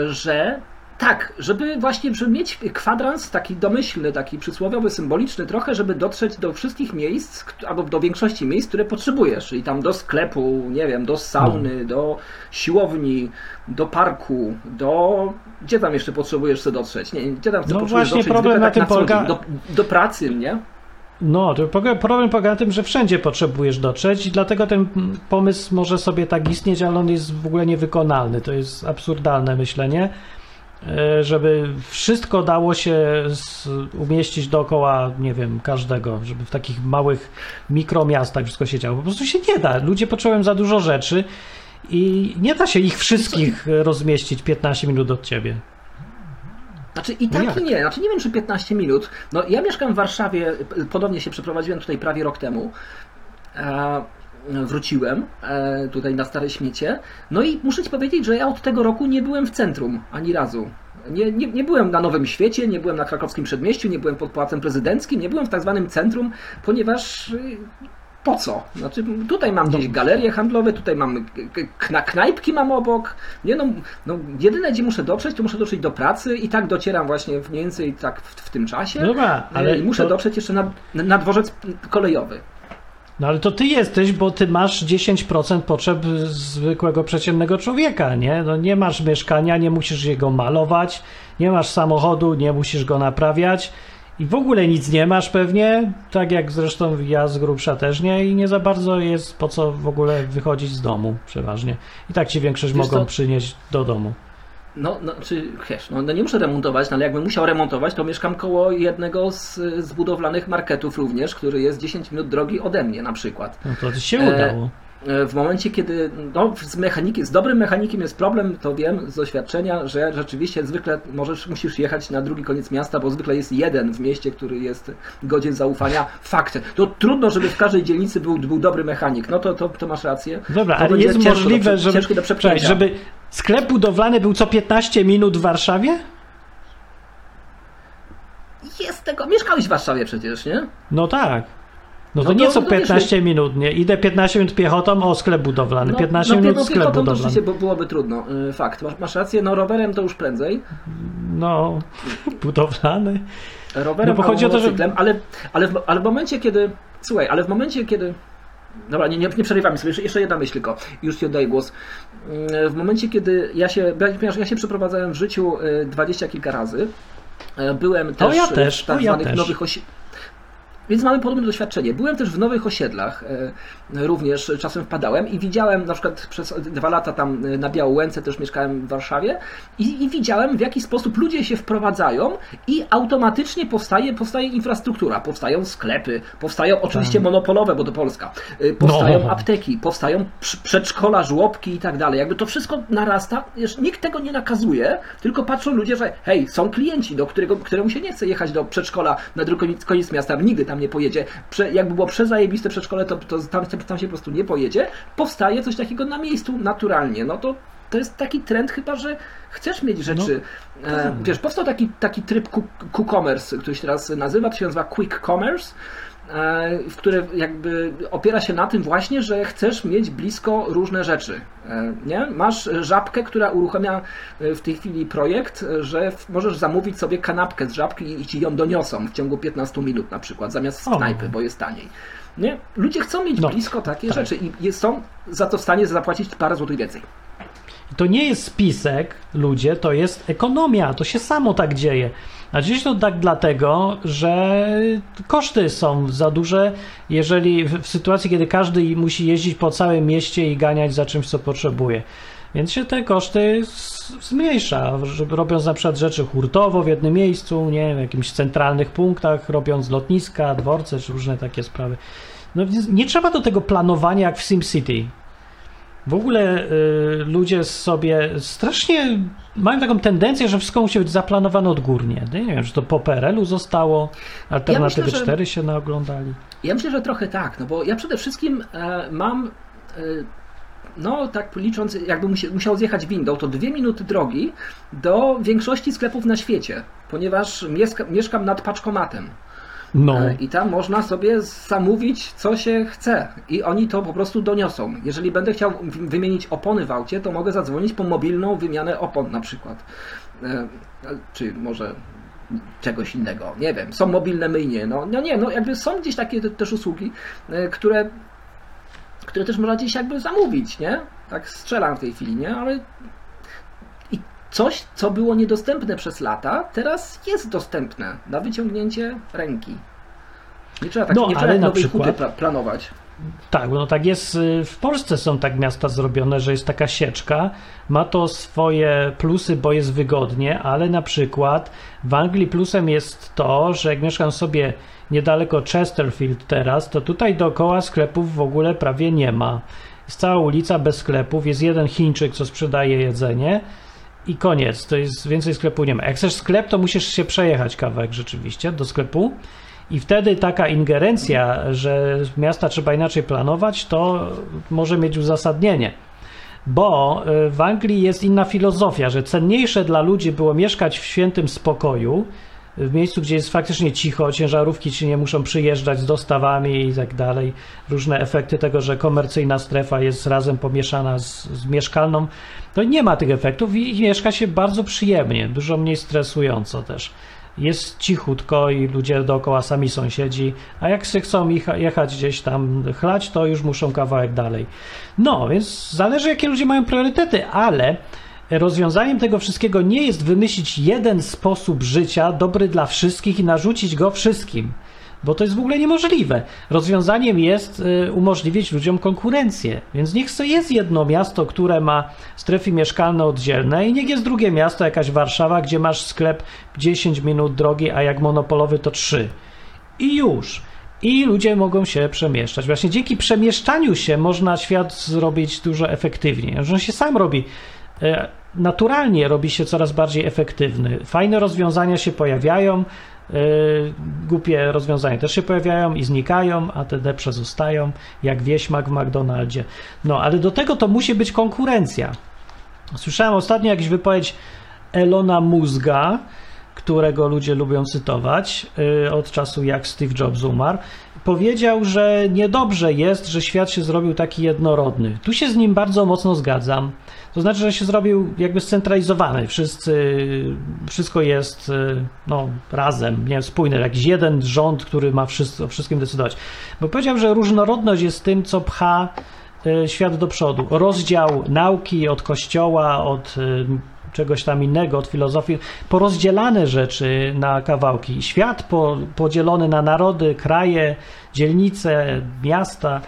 że tak, żeby właśnie żeby mieć kwadrans taki domyślny, taki przysłowiowy, symboliczny trochę, żeby dotrzeć do wszystkich miejsc, albo do większości miejsc, które potrzebujesz, czyli tam do sklepu, nie wiem, do sauny, do siłowni, do parku, do... Gdzie tam jeszcze potrzebujesz sobie dotrzeć? Nie, gdzie tam No potrzebujesz właśnie dotrzeć problem zwykle na tak tym dzień? polega- Do, do pracy, nie? No, problem polega na tym, że wszędzie potrzebujesz dotrzeć i dlatego ten pomysł może sobie tak istnieć, ale on jest w ogóle niewykonalny. To jest absurdalne myślenie, żeby wszystko dało się umieścić dookoła, nie wiem, każdego, żeby w takich małych mikromiastach wszystko się działo. Po prostu się nie da. Ludzie potrzebują za dużo rzeczy i nie da się ich wszystkich e, rozmieścić 15 minut od ciebie. Znaczy i No tak jak? i nie, znaczy nie wiem czy 15 minut. No ja mieszkam w Warszawie, podobnie się przeprowadziłem tutaj prawie rok temu. E, wróciłem e, tutaj na Stare Śmiecie. No i muszę Ci powiedzieć, że ja od tego roku nie byłem w centrum ani razu. Nie, nie, nie byłem na Nowym Świecie, nie byłem na krakowskim przedmieściu, nie byłem pod Pałacem Prezydenckim, nie byłem w tak zwanym centrum, ponieważ y, po co? Znaczy tutaj mam gdzieś galerie handlowe, tutaj mam kna, knajpki mam obok. Nie no, no, jedyne gdzie muszę dotrzeć, to muszę dotrzeć do pracy i tak docieram właśnie mniej więcej tak w, w tym czasie. Dobra, ale I muszę to- dotrzeć jeszcze na, na dworzec kolejowy. No ale to ty jesteś, bo ty masz 10% potrzeb zwykłego przeciętnego człowieka, nie? No nie masz mieszkania, nie musisz jego malować, nie masz samochodu, nie musisz go naprawiać i w ogóle nic nie masz pewnie, tak jak zresztą ja z grubsza też nie i nie za bardzo jest po co w ogóle wychodzić z domu przeważnie. I tak ci większość Wiesz mogą co? przynieść do domu. No, no, czy wiesz, no, no nie muszę remontować, no, ale jakbym musiał remontować, to mieszkam koło jednego z, z budowlanych marketów również, który jest 10 minut drogi ode mnie na przykład. No to się E, udało. E, W momencie, kiedy no, z, mechaniki, z dobrym mechanikiem jest problem, to wiem z doświadczenia, że rzeczywiście zwykle możesz, musisz jechać na drugi koniec miasta, bo zwykle jest jeden w mieście, który jest godzien zaufania. Fakt. To trudno, żeby w każdej dzielnicy był, był dobry mechanik. No to, to, to masz rację. Dobra, to ale jest do możliwe, prze- żeby, ciężkie do przepchnięcia. żeby sklep budowlany był co 15 minut w Warszawie? Jest tego. Mieszkałeś w Warszawie przecież, nie? No tak. No to No to- nie co no to wiesz, 15 minut, nie. Idę 15 minut piechotą, o sklep budowlany. 15 no, minut no, sklep budowlany. rzeczywiście by- byłoby trudno. Y, Fakt. Masz, masz rację, no rowerem to już prędzej. No, budowlany. rowerem No bo chodzi o to, że- ale, ale, w, ale w momencie, kiedy. Słuchaj, ale w momencie, kiedy. Dobra, nie, nie, nie przerywamy sobie, jeszcze, jeszcze jedna myśl tylko, już Ci oddaję głos. Mm, W momencie, kiedy ja się, ponieważ ja się przeprowadzałem w życiu y, dwadzieścia kilka razy, y, byłem też, ja y, też, w tak ja zwanych też. nowych osi... Więc mamy podobne doświadczenie. Byłem też w nowych osiedlach, e, również czasem wpadałem i widziałem, na przykład przez dwa lata tam e, na Białołęce też mieszkałem w Warszawie i, i widziałem w jaki sposób ludzie się wprowadzają i automatycznie powstaje, powstaje infrastruktura, powstają sklepy, powstają oczywiście Tak. monopolowe, bo to Polska, e, powstają No. apteki, powstają przedszkola, żłobki i tak dalej. Jakby to wszystko narasta, wiesz, nikt tego nie nakazuje, tylko patrzą ludzie, że hej, są klienci, do którego, któremu się nie chce jechać do przedszkola na drugi koniec, koniec miasta, nigdy tam nie pojedzie. Prze, jakby było przezajebiste przedszkole, to, to tam, tam się po prostu nie pojedzie. Powstaje coś takiego na miejscu naturalnie. No to to jest taki trend chyba, że chcesz mieć rzeczy. e, tak. wiesz, powstał taki, taki tryb Q-commerce, który się teraz nazywa, to się nazywa Quick Commerce e, w które jakby opiera się na tym właśnie, że chcesz mieć blisko różne rzeczy. e, Nie? Masz żabkę, która uruchamia e, w tej chwili projekt, że możesz zamówić sobie kanapkę z żabki i ci ją doniosą w ciągu 15 minut na przykład, zamiast z knajpy, bo jest taniej. Nie? Ludzie chcą mieć No, blisko takie tak. rzeczy i są za to w stanie zapłacić parę złotych więcej. To nie jest spisek, ludzie, to jest ekonomia. To się samo tak dzieje. A dziś to tak dlatego, że koszty są za duże, jeżeli w, w sytuacji, kiedy każdy musi jeździć po całym mieście i ganiać za czymś, co potrzebuje. Więc się te koszty zmniejsza, robiąc na przykład rzeczy hurtowo w jednym miejscu, nie w jakimś centralnych punktach, robiąc lotniska, dworce czy różne takie sprawy. No więc nie trzeba do tego planowania jak w SimCity. W ogóle y, ludzie sobie strasznie mają taką tendencję, że wszystko musi być zaplanowane odgórnie. No Nie wiem, czy to po PRL-u zostało, Alternatywy myślę, że- 4 się naoglądali. Ja myślę, że trochę tak, no bo ja przede wszystkim e, mam, e, no tak licząc, jakby musi, musiał zjechać windą, to dwie minuty drogi do większości sklepów na świecie, ponieważ mieszkam nad paczkomatem. No, E, I tam można sobie zamówić, co się chce. I oni to po prostu doniosą. Jeżeli będę chciał wymienić opony w aucie, to mogę zadzwonić po mobilną wymianę opon na przykład. E, Czy może czegoś innego. Nie wiem. Są mobilne myjnie. No, no nie, no jakby są gdzieś takie te- też usługi, e, które, które też można gdzieś jakby zamówić, nie? Tak strzelam w tej chwili, nie? Ale i coś, co było niedostępne przez lata, teraz jest dostępne na wyciągnięcie ręki. Nie trzeba tak, No, nie trzeba ale na nowej przykład- planować. Tak, no tak jest. y, W Polsce są tak miasta zrobione, że jest taka sieczka. Ma to swoje plusy, bo jest wygodnie, ale na przykład w Anglii plusem jest to, że jak mieszkam sobie niedaleko Chesterfield teraz, to tutaj dookoła sklepów w ogóle prawie nie ma. Jest cała ulica bez sklepów, jest jeden Chińczyk, co sprzedaje jedzenie i koniec. To jest więcej sklepu nie ma. Jak chcesz sklep, to musisz się przejechać kawałek rzeczywiście do sklepu. I wtedy taka ingerencja, że miasta trzeba inaczej planować, to może mieć uzasadnienie. Bo y, w Anglii jest inna filozofia, że cenniejsze dla ludzi było mieszkać w świętym spokoju, w miejscu, gdzie jest faktycznie cicho, ciężarówki ci nie muszą przyjeżdżać z dostawami i tak dalej. Różne efekty tego, że komercyjna strefa jest razem pomieszana z, z mieszkalną, to nie ma tych efektów i mieszka się bardzo przyjemnie, dużo mniej stresująco też. Jest cichutko i ludzie dookoła sami sąsiedzi, a jak się chcą jecha- jechać gdzieś tam chlać, to już muszą kawałek dalej. No, więc zależy jakie ludzie mają priorytety, ale rozwiązaniem tego wszystkiego nie jest wymyślić jeden sposób życia dobry dla wszystkich i narzucić go wszystkim. Bo to jest w ogóle niemożliwe. Rozwiązaniem jest y, umożliwić ludziom konkurencję, więc niech to jest jedno miasto, które ma strefy mieszkalne oddzielne i niech jest drugie miasto, jakaś Warszawa, gdzie masz sklep 10 minut drogi, a jak monopolowy to 3. I już. I ludzie mogą się przemieszczać. Właśnie dzięki przemieszczaniu się można świat zrobić dużo efektywniej. Że on się sam robi e, naturalnie, robi się coraz bardziej efektywny. Fajne rozwiązania się pojawiają, głupie rozwiązania też się pojawiają i znikają, a te lepsze zostają, jak wieśmak w McDonaldzie. No, ale do tego to musi być konkurencja. Słyszałem ostatnio jakąś wypowiedź Elona Mózga, którego ludzie lubią cytować y, od czasu jak Steve Jobs umarł, powiedział, że niedobrze jest, że świat się zrobił taki jednorodny. Tu się z nim bardzo mocno zgadzam. To znaczy, że się zrobił jakby scentralizowany. Wszyscy, wszystko jest y, no, razem, nie spójne. Jakiś jeden rząd, który ma wszystko, o wszystkim decydować. Bo powiedział, że różnorodność jest tym, co pcha y, świat do przodu. Rozdział nauki od kościoła, od czegoś tam innego, od filozofii, porozdzielane rzeczy na kawałki. Świat po, podzielony na narody, kraje, dzielnice, miasta.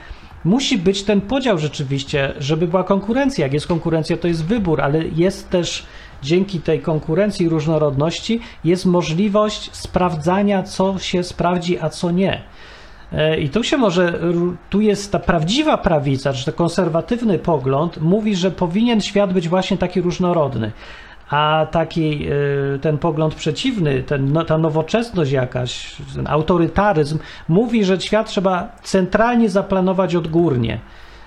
Musi być ten podział rzeczywiście, żeby była konkurencja. Jak jest konkurencja, to jest wybór, ale jest też dzięki tej konkurencji i różnorodności jest możliwość sprawdzania, co się sprawdzi, a co nie. E, I tu się może, tu jest ta prawdziwa prawica, czy ten konserwatywny pogląd, mówi, że powinien świat być właśnie taki różnorodny. A taki e, ten pogląd przeciwny, ten, no, ta nowoczesność jakaś, ten autorytaryzm, mówi, że świat trzeba centralnie zaplanować odgórnie.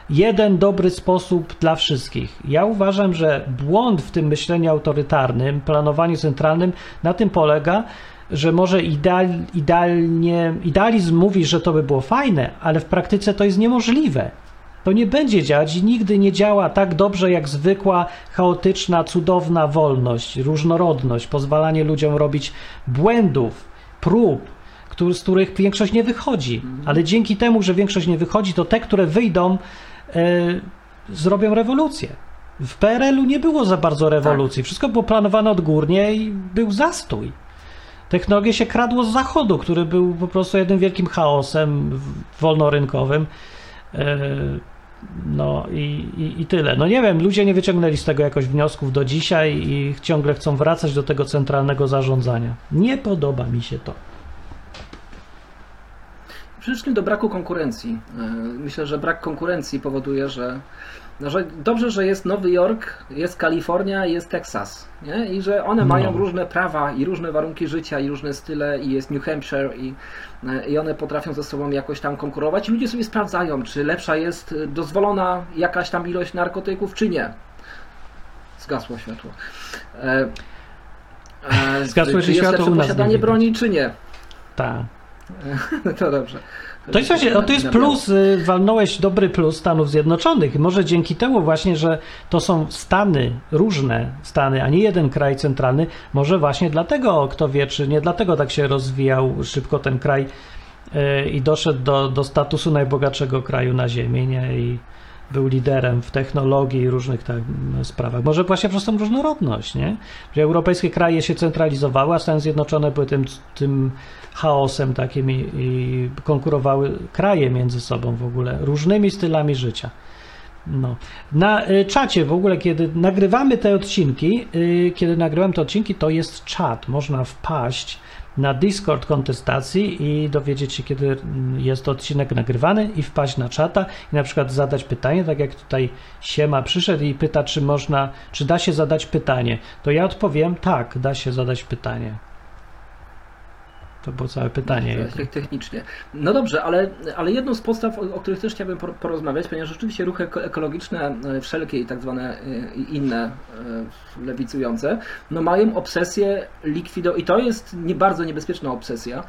Jeden dobry sposób dla wszystkich. Ja uważam, że błąd w tym myśleniu autorytarnym, planowaniu centralnym na tym polega, że może ideal, idealnie, idealizm mówi, że to by było fajne, ale w praktyce to jest niemożliwe. To nie będzie działać i nigdy nie działa tak dobrze jak zwykła, chaotyczna, cudowna wolność, różnorodność, pozwalanie ludziom robić błędów, prób, który, z których większość nie wychodzi. Ale dzięki temu, że większość nie wychodzi, to te, które wyjdą, e, zrobią rewolucję. W PRL-u nie było za bardzo rewolucji. Tak. Wszystko było planowane odgórnie i był zastój technologię się kradło z zachodu, który był po prostu jednym wielkim chaosem wolnorynkowym. E, no i, i, i, tyle. No nie wiem, ludzie nie wyciągnęli z tego jakoś wniosków do dzisiaj i ciągle chcą wracać do tego centralnego zarządzania. Nie podoba mi się to. Przede wszystkim do braku konkurencji. E, myślę, że brak konkurencji powoduje, że no, że dobrze, że jest Nowy Jork, jest Kalifornia, jest Teksas. Nie? I że one no. mają różne prawa i różne warunki życia i różne style i jest New Hampshire i, e, i one potrafią ze sobą jakoś tam konkurować i ludzie sobie sprawdzają, czy lepsza jest dozwolona jakaś tam ilość narkotyków, czy nie. Zgasło światło. E, e, Zgasło czy jest lepsze posiadanie broni, czy nie? Tak. to dobrze. To jest, właśnie, to jest plus, y, walnąłeś dobry plus Stanów Zjednoczonych. Może dzięki temu właśnie, że to są Stany, różne Stany, a nie jeden kraj centralny, może właśnie dlatego, kto wie, czy nie dlatego tak się rozwijał szybko ten kraj y, i doszedł do, do statusu najbogatszego kraju na Ziemi, nie? I był liderem w technologii i różnych tak sprawach. Może właśnie przez tą różnorodność, nie? Że europejskie kraje się centralizowały, a Stany Zjednoczone były tym, tym chaosem takim i, i konkurowały kraje między sobą w ogóle, różnymi stylami życia. No. Na y, czacie w ogóle, kiedy nagrywamy te odcinki, y, kiedy nagrywam te odcinki, to jest czat. Można wpaść na Discord kontestacji i dowiedzieć się, kiedy jest odcinek nagrywany i wpaść na czata i na przykład zadać pytanie, tak jak tutaj Siema przyszedł i pyta, czy można, czy da się zadać pytanie. To ja odpowiem, tak, da się zadać pytanie. To było całe pytanie. Technicznie. No dobrze, ale, ale jedną z podstaw, o których też chciałbym porozmawiać, ponieważ rzeczywiście ruchy ekologiczne, e, wszelkie i tak zwane e, inne e, lewicujące, no mają obsesję likwidować, i to jest nie, bardzo niebezpieczna obsesja,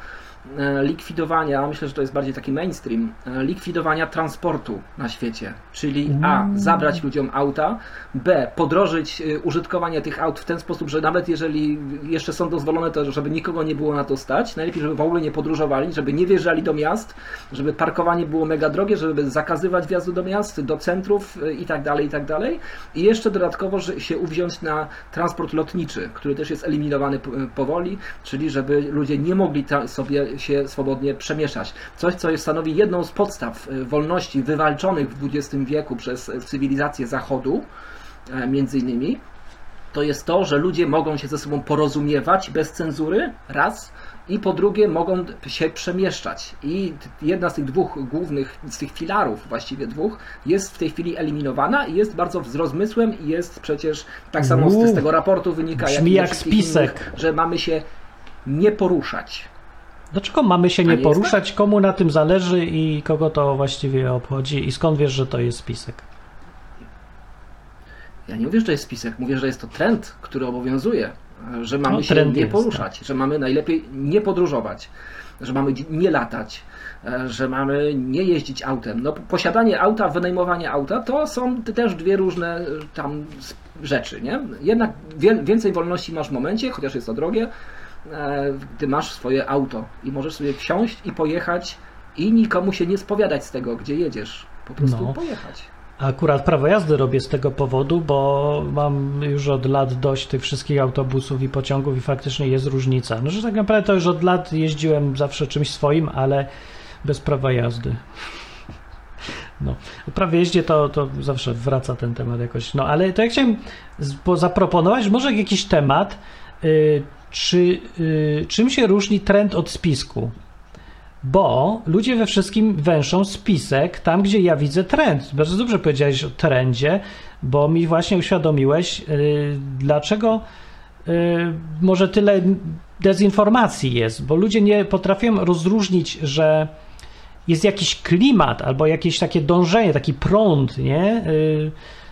likwidowania, myślę, że to jest bardziej taki mainstream, e, likwidowania transportu na świecie. Czyli A. Mm. Zabrać ludziom auta, B. Podrożyć e, użytkowanie tych aut w ten sposób, że nawet jeżeli jeszcze są dozwolone, to żeby nikogo nie było na to stać. Najlepiej, żeby w ogóle nie podróżowali, żeby nie wjeżdżali do miast, żeby parkowanie było mega drogie, żeby zakazywać wjazdu do miast, do centrów i tak dalej, i tak dalej. I jeszcze dodatkowo że się uwziąć na transport lotniczy, który też jest eliminowany powoli, czyli żeby ludzie nie mogli sobie się swobodnie przemieszczać. Coś, co stanowi jedną z podstaw e, wolności wywalczonych w XX wieku przez e, cywilizację Zachodu, e, między innymi, to jest to, że ludzie mogą się ze sobą porozumiewać bez cenzury, raz, i po drugie mogą się przemieszczać. I jedna z tych dwóch głównych, z tych filarów właściwie dwóch, jest w tej chwili eliminowana i jest bardzo z rozmysłem i jest przecież, tak samo z, z tego raportu wynika, jak wszystkich spisek. Innych, że mamy się nie poruszać. Dlaczego mamy się nie nie tak? poruszać? Komu na tym zależy i kogo to właściwie obchodzi? I skąd wiesz, że to jest spisek? Ja nie mówię, że to jest spisek, mówię, że jest to trend, który obowiązuje, że mamy No, się nie jest, poruszać, że mamy najlepiej nie podróżować, że mamy nie latać, e, że mamy nie jeździć autem. No, posiadanie auta, wynajmowanie auta to są też dwie różne e, tam rzeczy, nie? Jednak więcej wolności masz w momencie, chociaż jest to drogie, gdy masz swoje auto i możesz sobie wsiąść i pojechać i nikomu się nie spowiadać z tego, gdzie jedziesz. Po prostu No. pojechać. Akurat prawo jazdy robię z tego powodu, bo mam już od lat dość tych wszystkich autobusów i pociągów i faktycznie jest różnica. No, że tak naprawdę to już od lat jeździłem zawsze czymś swoim, ale bez prawa jazdy. No, o prawie jeździe to, to zawsze wraca ten temat jakoś. No, ale to ja chciałem zaproponować może jakiś temat, y, czy, y, czym się różni trend od spisku? Bo ludzie we wszystkim węszą spisek tam, gdzie ja widzę trend. Bardzo dobrze powiedziałeś o trendzie, bo mi właśnie uświadomiłeś, yy, dlaczego yy, może tyle dezinformacji jest, bo ludzie nie potrafią rozróżnić, że jest jakiś klimat albo jakieś takie dążenie, taki prąd, nie?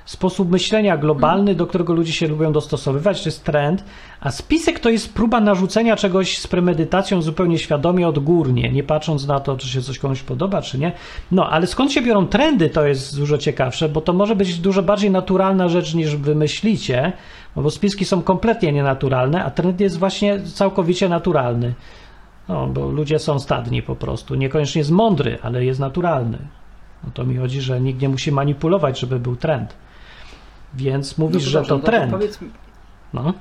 Sposób myślenia globalny, do którego ludzie się lubią dostosowywać, to jest trend, a spisek to jest próba narzucenia czegoś z premedytacją zupełnie świadomie, odgórnie, nie patrząc na to, czy się coś komuś podoba, czy nie. No, ale skąd się biorą trendy, to jest dużo ciekawsze, bo to może być dużo bardziej naturalna rzecz niż wymyślicie, no bo spiski są kompletnie nienaturalne, a trend jest właśnie całkowicie naturalny. No, bo ludzie są stadni po prostu. Niekoniecznie jest mądry, ale jest naturalny. No to mi chodzi, że nikt nie musi manipulować, żeby był trend. Więc mówisz, No że dobrze, to no trend. powiedz, No.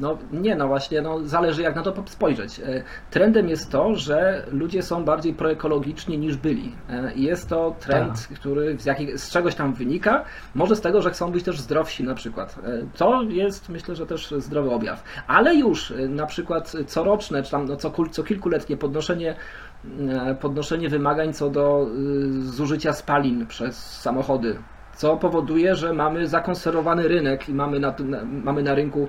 No nie, no właśnie, no zależy jak na to spojrzeć. E, Trendem jest to, że ludzie są bardziej proekologiczni niż byli. E, jest to trend, który z, jakich, z czegoś tam wynika. Może z tego, że chcą być też zdrowsi na przykład. E, To jest myślę, że też zdrowy objaw. Ale już na przykład coroczne, czy tam no, co, co kilkuletnie podnoszenie podnoszenie wymagań co do zużycia spalin przez samochody. Co powoduje, że mamy zakonserwowany rynek i mamy na, na, mamy na rynku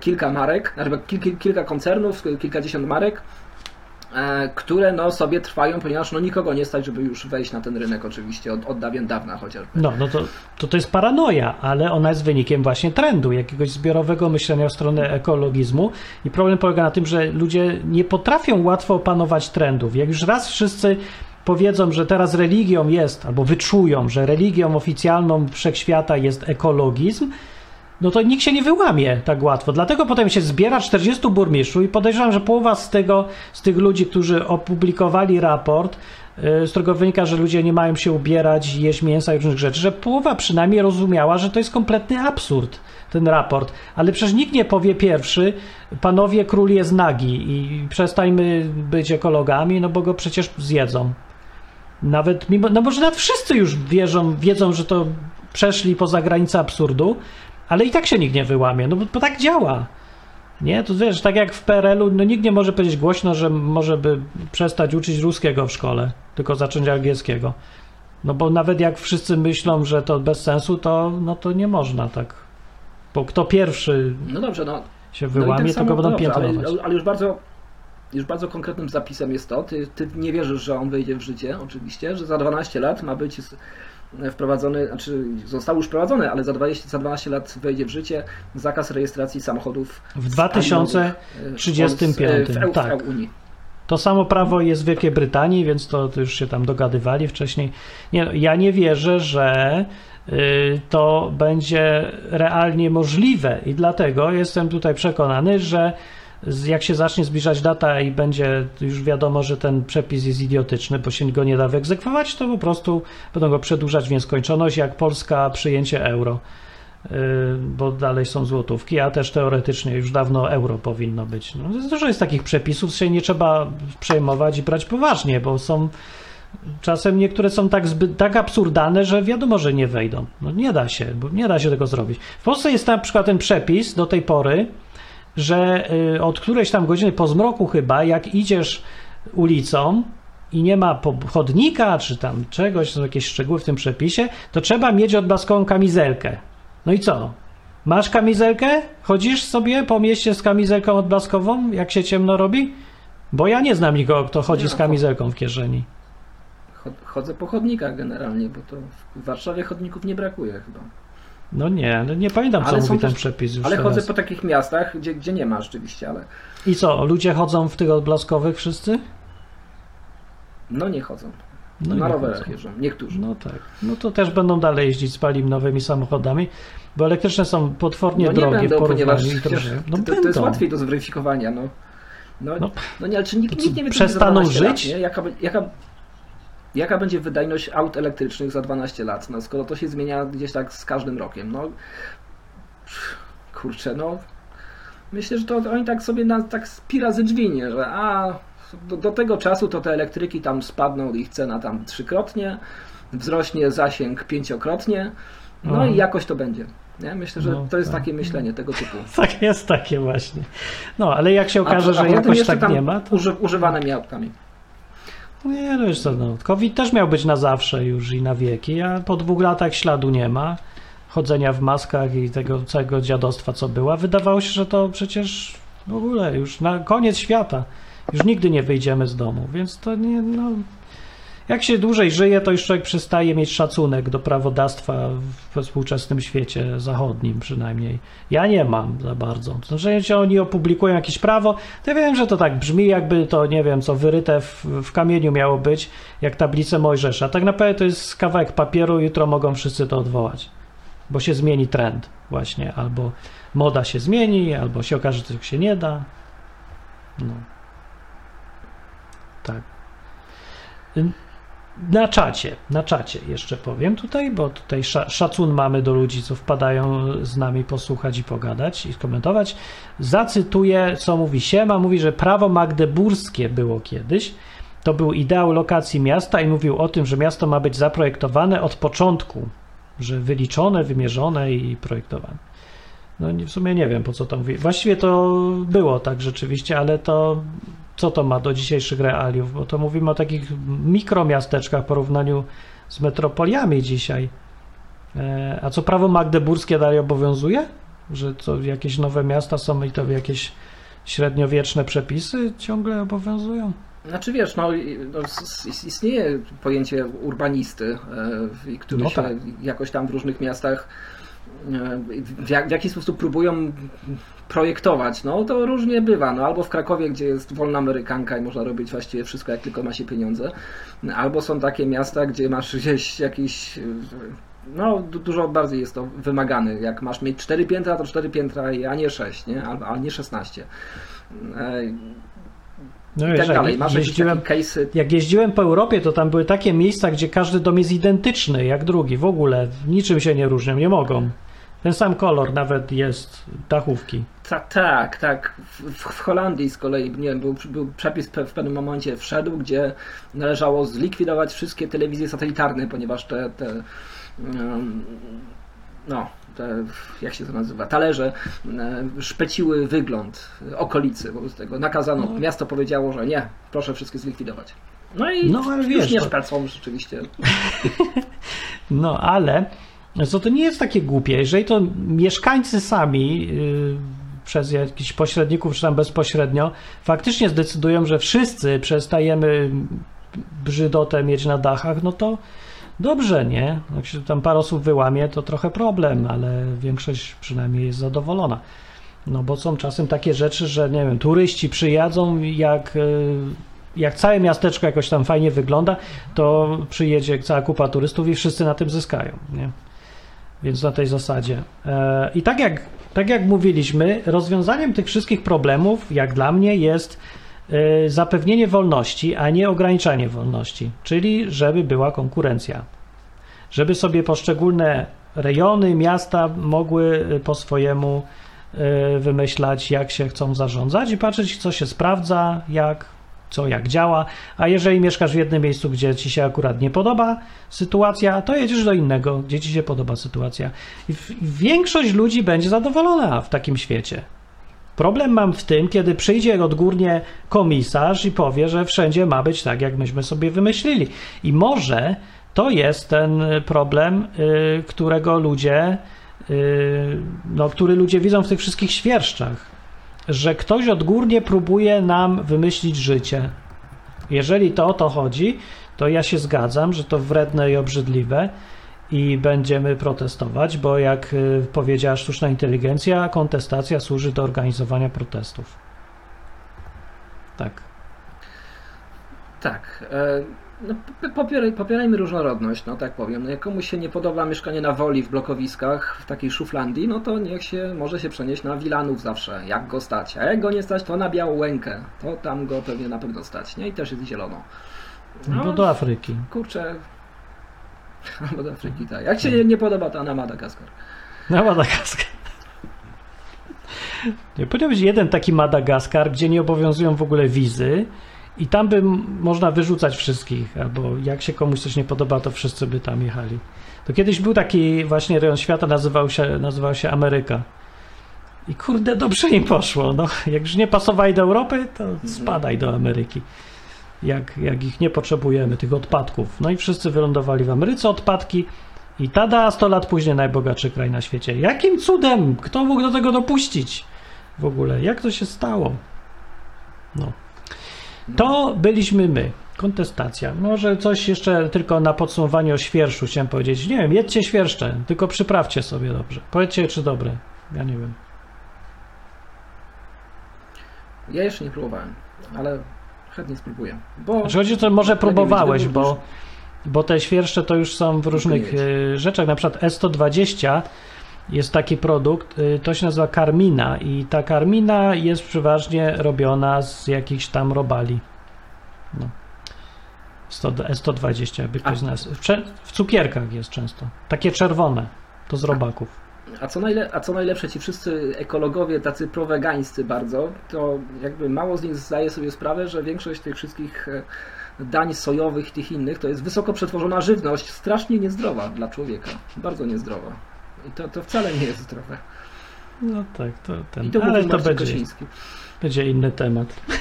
kilka marek, znaczy kil, kil, kilka koncernów, kilkadziesiąt marek, e, które no, sobie trwają, ponieważ no, nikogo nie stać, żeby już wejść na ten rynek oczywiście od, od dawien dawna chociażby. No, no to, to to jest paranoja, ale ona jest wynikiem właśnie trendu, jakiegoś zbiorowego myślenia w stronę ekologizmu. I problem polega na tym, że ludzie nie potrafią łatwo opanować trendów. Jak już raz wszyscy powiedzą, że teraz religią jest, albo wyczują, że religią oficjalną wszechświata jest ekologizm, no to nikt się nie wyłamie tak łatwo. Dlatego potem się zbiera 40 burmistrzów i podejrzewam, że połowa z tego, z tych ludzi, którzy opublikowali raport, y, z którego wynika, że ludzie nie mają się ubierać, jeść mięsa i różnych rzeczy, że połowa przynajmniej rozumiała, że to jest kompletny absurd, ten raport. Ale przecież nikt nie powie pierwszy, panowie król jest nagi i przestańmy być ekologami, no bo go przecież zjedzą. Nawet mimo, no może nawet wszyscy już wierzą, wiedzą, że to przeszli poza granicę absurdu, ale i tak się nikt nie wyłamie, no bo, bo tak działa. Nie, to wiesz, tak jak w PRL-u, no nikt nie może powiedzieć głośno, że może by przestać uczyć ruskiego w szkole, tylko zacząć angielskiego. No bo nawet jak wszyscy myślą, że to bez sensu, to, no to nie można tak. Bo kto pierwszy No dobrze, no się No wyłamie, tak to go będą piętnować. ale, ale już bardzo już bardzo konkretnym zapisem jest to, ty, ty nie wierzysz, że on wejdzie w życie, oczywiście, że za 12 lat ma być wprowadzony, znaczy został już wprowadzony, ale za 20, za 12 lat wejdzie w życie zakaz rejestracji samochodów W spalinowych, e, 2035, w, EU, tak. w Unii. To samo prawo jest w Wielkiej Brytanii, więc to, już się tam dogadywali wcześniej. Nie, no, ja nie wierzę, że y, to będzie realnie możliwe i dlatego jestem tutaj przekonany, że jak się zacznie zbliżać data i będzie już wiadomo, że ten przepis jest idiotyczny, bo się go nie da wyegzekwować, to po prostu będą go przedłużać w nieskończoność, jak Polska przyjęcie euro. y, bo dalej są złotówki, a też teoretycznie już dawno euro powinno być. No, dużo jest takich przepisów, się nie trzeba przejmować i brać poważnie, bo są czasem niektóre są tak, zbyt, tak absurdalne, że wiadomo, że nie wejdą. No nie da się, bo nie da się tego zrobić. W Polsce jest na przykład ten przepis do tej pory, że y, od którejś tam godziny po zmroku chyba, jak idziesz ulicą i nie ma chodnika czy tam czegoś, są jakieś szczegóły w tym przepisie, to trzeba mieć odblaskową kamizelkę. No i co? Masz kamizelkę? Chodzisz sobie po mieście z kamizelką odblaskową, jak się ciemno robi? Bo ja nie znam nikogo, kto chodzi z no, kamizelką w kieszeni. Chod- Chodzę po chodnikach generalnie, bo to w Warszawie chodników nie brakuje chyba. No nie, no nie pamiętam, co Ale są mówi ten przepis już Ale teraz. chodzę po takich miastach, gdzie, gdzie nie ma rzeczywiście, ale I co, ludzie chodzą w tych odblaskowych wszyscy? no nie chodzą. No Na rowerach jeżdżą, niektórzy. No tak. No to też będą dalej jeździć spalinowymi samochodami, bo elektryczne są potwornie no drogie będą, w porównaniu ponieważ i drogie. No to, to jest łatwiej do zweryfikowania. No, no, No. no, nie, ale czy nikt, co, nikt nie wie, co przestaną będzie za 12 żyć? Lat? Jaka, jaka, jaka będzie wydajność aut elektrycznych za 12 lat, no, skoro to się zmienia gdzieś tak z każdym rokiem. No, kurczę, no myślę, że to oni tak sobie na, tak pi razy drzwinie, że a do, do tego czasu to te elektryki tam spadną, ich cena tam trzykrotnie, wzrośnie zasięg pięciokrotnie, no i jakoś to będzie. Nie? Myślę, że No, to jest tak. takie myślenie tego typu. Tak jest takie właśnie. No, ale jak się A- okaże, a że tym jakoś tak tam nie ma, to Uży, używanymi. Nie, no już co, no. COVID też miał być na zawsze już i na wieki, a po dwóch latach śladu nie ma. Chodzenia w maskach i tego całego dziadostwa, co było. Wydawało się, że to przecież w ogóle już na koniec świata. Już nigdy nie wyjdziemy z domu, więc to nie, no... Jak się dłużej żyje, to już człowiek przestaje mieć szacunek do prawodawstwa we współczesnym świecie zachodnim przynajmniej. Ja nie mam za bardzo. To znaczy, jeśli oni opublikują jakieś prawo, to ja wiem, że to tak brzmi, jakby to, nie wiem, co wyryte w, w kamieniu miało być, jak tablice Mojżesza. Tak naprawdę to jest kawałek papieru, jutro mogą wszyscy to odwołać, bo się zmieni trend właśnie, albo moda się zmieni, albo się okaże, że się nie da. No. Tak. Na czacie, na czacie jeszcze powiem tutaj, bo tutaj sza, szacun mamy do ludzi, co wpadają z nami posłuchać i pogadać i skomentować. Zacytuję, co mówi Siema. Mówi, że prawo magdeburskie było kiedyś. To był ideał lokacji miasta i mówił o tym, że miasto ma być zaprojektowane od początku, że wyliczone, wymierzone i projektowane. No w sumie nie wiem, po co to mówi. Właściwie to było tak rzeczywiście, ale to co to ma do dzisiejszych realiów? Bo to mówimy o takich mikromiasteczkach w porównaniu z metropoliami dzisiaj. E, a co prawo magdeburskie dalej obowiązuje? Że to jakieś nowe miasta są i to jakieś średniowieczne przepisy ciągle obowiązują? Znaczy wiesz, no, no istnieje pojęcie urbanisty, e, który No się tak. jakoś tam w różnych miastach e, w, jak, w jaki sposób próbują projektować. No to różnie bywa. No, albo w Krakowie, gdzie jest wolna amerykanka i można robić właściwie wszystko, jak tylko ma się pieniądze. Albo są takie miasta, gdzie masz gdzieś jakiś no, du- dużo bardziej jest to wymagany. Jak masz mieć 4 piętra, to 4 piętra, a nie 6, nie? Albo, a nie 16. E, No I wiesz, tak dalej. Masz jeździłem, case'y jak jeździłem po Europie, to tam były takie miejsca, gdzie każdy dom jest identyczny jak drugi. W ogóle niczym się nie różnią, nie mogą. Ten sam kolor nawet jest dachówki. Ta, tak, tak. W, w- Holandii z kolei nie, wiem, był, był przepis w pewnym momencie wszedł, gdzie należało zlikwidować wszystkie telewizje satelitarne, ponieważ te, te no, te, jak się to nazywa, talerze szpeciły wygląd okolicy wobec tego. Nakazano, No. miasto powiedziało, że nie, proszę wszystkie zlikwidować. No i No, ale już wiesz, nie to- szpecą rzeczywiście. No ale co to nie jest takie głupie, jeżeli to mieszkańcy sami yy, przez jakichś pośredników, czy tam bezpośrednio, faktycznie zdecydują, że wszyscy przestajemy brzydotę mieć na dachach, no to dobrze, nie? Jak się tam parę osób wyłamie, to trochę problem, ale większość przynajmniej jest zadowolona. No bo są czasem takie rzeczy, że nie wiem, turyści przyjadą, jak, y, jak całe miasteczko jakoś tam fajnie wygląda, to przyjedzie cała kupa turystów i wszyscy na tym zyskają, nie? Więc na tej zasadzie. E, I tak jak, tak jak mówiliśmy, rozwiązaniem tych wszystkich problemów, jak dla mnie, jest e, zapewnienie wolności, a nie ograniczanie wolności, czyli żeby była konkurencja. Żeby sobie poszczególne rejony, miasta mogły y, po swojemu wymyślać, jak się chcą zarządzać i patrzeć, co się sprawdza, jak, co jak działa. A jeżeli mieszkasz w jednym miejscu, gdzie ci się akurat nie podoba sytuacja, to jedziesz do innego, gdzie ci się podoba sytuacja. I większość ludzi będzie zadowolona w takim świecie. Problem mam w tym, kiedy przyjdzie odgórnie komisarz i powie, że wszędzie ma być tak, jak myśmy sobie wymyślili. I może to jest ten problem, y, którego ludzie, y, no, który ludzie widzą w tych wszystkich świerszczach, że ktoś odgórnie próbuje nam wymyślić życie. Jeżeli to o to chodzi, to ja się zgadzam, że to wredne i obrzydliwe i będziemy protestować, bo jak y, powiedziała sztuczna inteligencja, kontestacja służy do organizowania protestów. Tak. Tak. E, no, popieraj, popierajmy różnorodność, no tak powiem. No, jak komuś się nie podoba mieszkanie na woli w blokowiskach, w takiej szuflandii, no to niech się może się przenieść na Wilanów zawsze, jak go stać. A jak go nie stać, to na Białą Łękę. To tam go pewnie na pewno stać, nie? I też jest zielono. No, bo do Afryki. Kurczę. Albo do Afryki, tak. Jak się nie, nie podoba, to na Madagaskar. Na Madagaskar. Nie, powinien być jeden taki Madagaskar, gdzie nie obowiązują w ogóle wizy i tam by można wyrzucać wszystkich, albo jak się komuś coś nie podoba, to wszyscy by tam jechali. To kiedyś był taki właśnie rejon świata, nazywał się, nazywał się Ameryka. I kurde, dobrze im poszło. No, jak już nie pasowali do Europy, to spadaj do Ameryki. Jak, jak ich nie potrzebujemy, tych odpadków. No i wszyscy wylądowali w Ameryce, odpadki. I tada, 100 lat później najbogatszy kraj na świecie. Jakim cudem? Kto mógł do tego dopuścić? W ogóle, jak to się stało? No. To byliśmy my. Kontestacja. Może coś jeszcze tylko na podsumowanie o świerszu chciałem powiedzieć. Nie wiem, jedźcie świerszcze, tylko przyprawcie sobie dobrze. Powiedzcie, czy dobre. Ja nie wiem. Ja jeszcze nie próbowałem, ale chętnie spróbuję. Bo Znaczy chodzi o to, może próbowałeś, bo, bo te świerszcze to już są w różnych y, rzeczach. Na przykład S120 jest taki produkt, y, to się nazywa karmina i ta karmina jest przeważnie robiona z jakichś tam robali. No. 100, S120, jakby ktoś znalazł. W cukierkach jest często. Takie czerwone. To z robaków. A co, najle- a co najlepsze, ci wszyscy ekologowie, tacy prowegańscy bardzo, to jakby mało z nich zdaje sobie sprawę, że większość tych wszystkich e, dań sojowych i tych innych to jest wysoko przetworzona żywność, strasznie niezdrowa dla człowieka. Bardzo niezdrowa. To, to wcale nie jest zdrowe. No tak, to ten. To Ale to Marcin będzie. Kosiński. Będzie inny temat.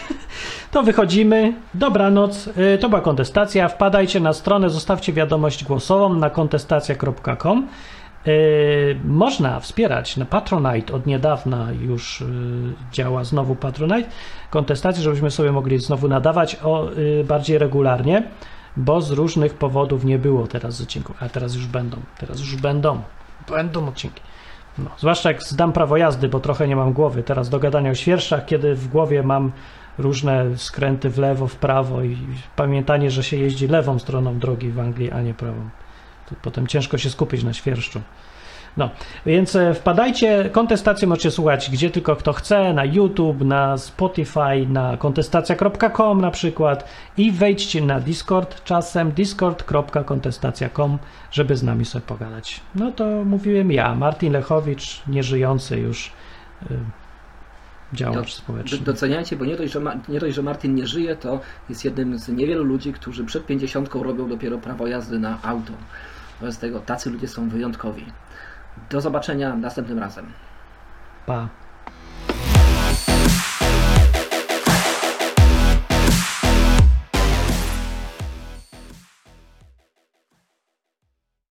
To wychodzimy. Dobranoc. Y, To była kontestacja. Wpadajcie na stronę, zostawcie wiadomość głosową na kontestacja.com. Y, Można wspierać na Patronite. Od niedawna już y, działa znowu Patronite. Kontestację, żebyśmy sobie mogli znowu nadawać o, bardziej regularnie, bo z różnych powodów nie było teraz odcinków. A teraz już będą. Teraz już będą. Będą odcinki. No, zwłaszcza jak zdam prawo jazdy, bo trochę nie mam głowy teraz do gadania o świerszczach, kiedy w głowie mam różne skręty w lewo, w prawo i pamiętanie, że się jeździ lewą stroną drogi w Anglii, a nie prawą. To potem ciężko się skupić na świerszczu. No, więc e, wpadajcie, kontestację możecie słuchać gdzie tylko kto chce, na YouTube, na Spotify, na kontestacja.com na przykład i wejdźcie na Discord czasem discord.kontestacja.com, żeby z nami sobie pogadać. No to mówiłem ja, Martin Lechowicz, nieżyjący już y, działacz społeczny. Doceniajcie, bo nie dość, że nie dość, że Martin nie żyje, to jest jednym z niewielu ludzi, którzy przed 50 robią dopiero prawo jazdy na auto. Wobec tego tacy ludzie są wyjątkowi. Do zobaczenia następnym razem. Pa.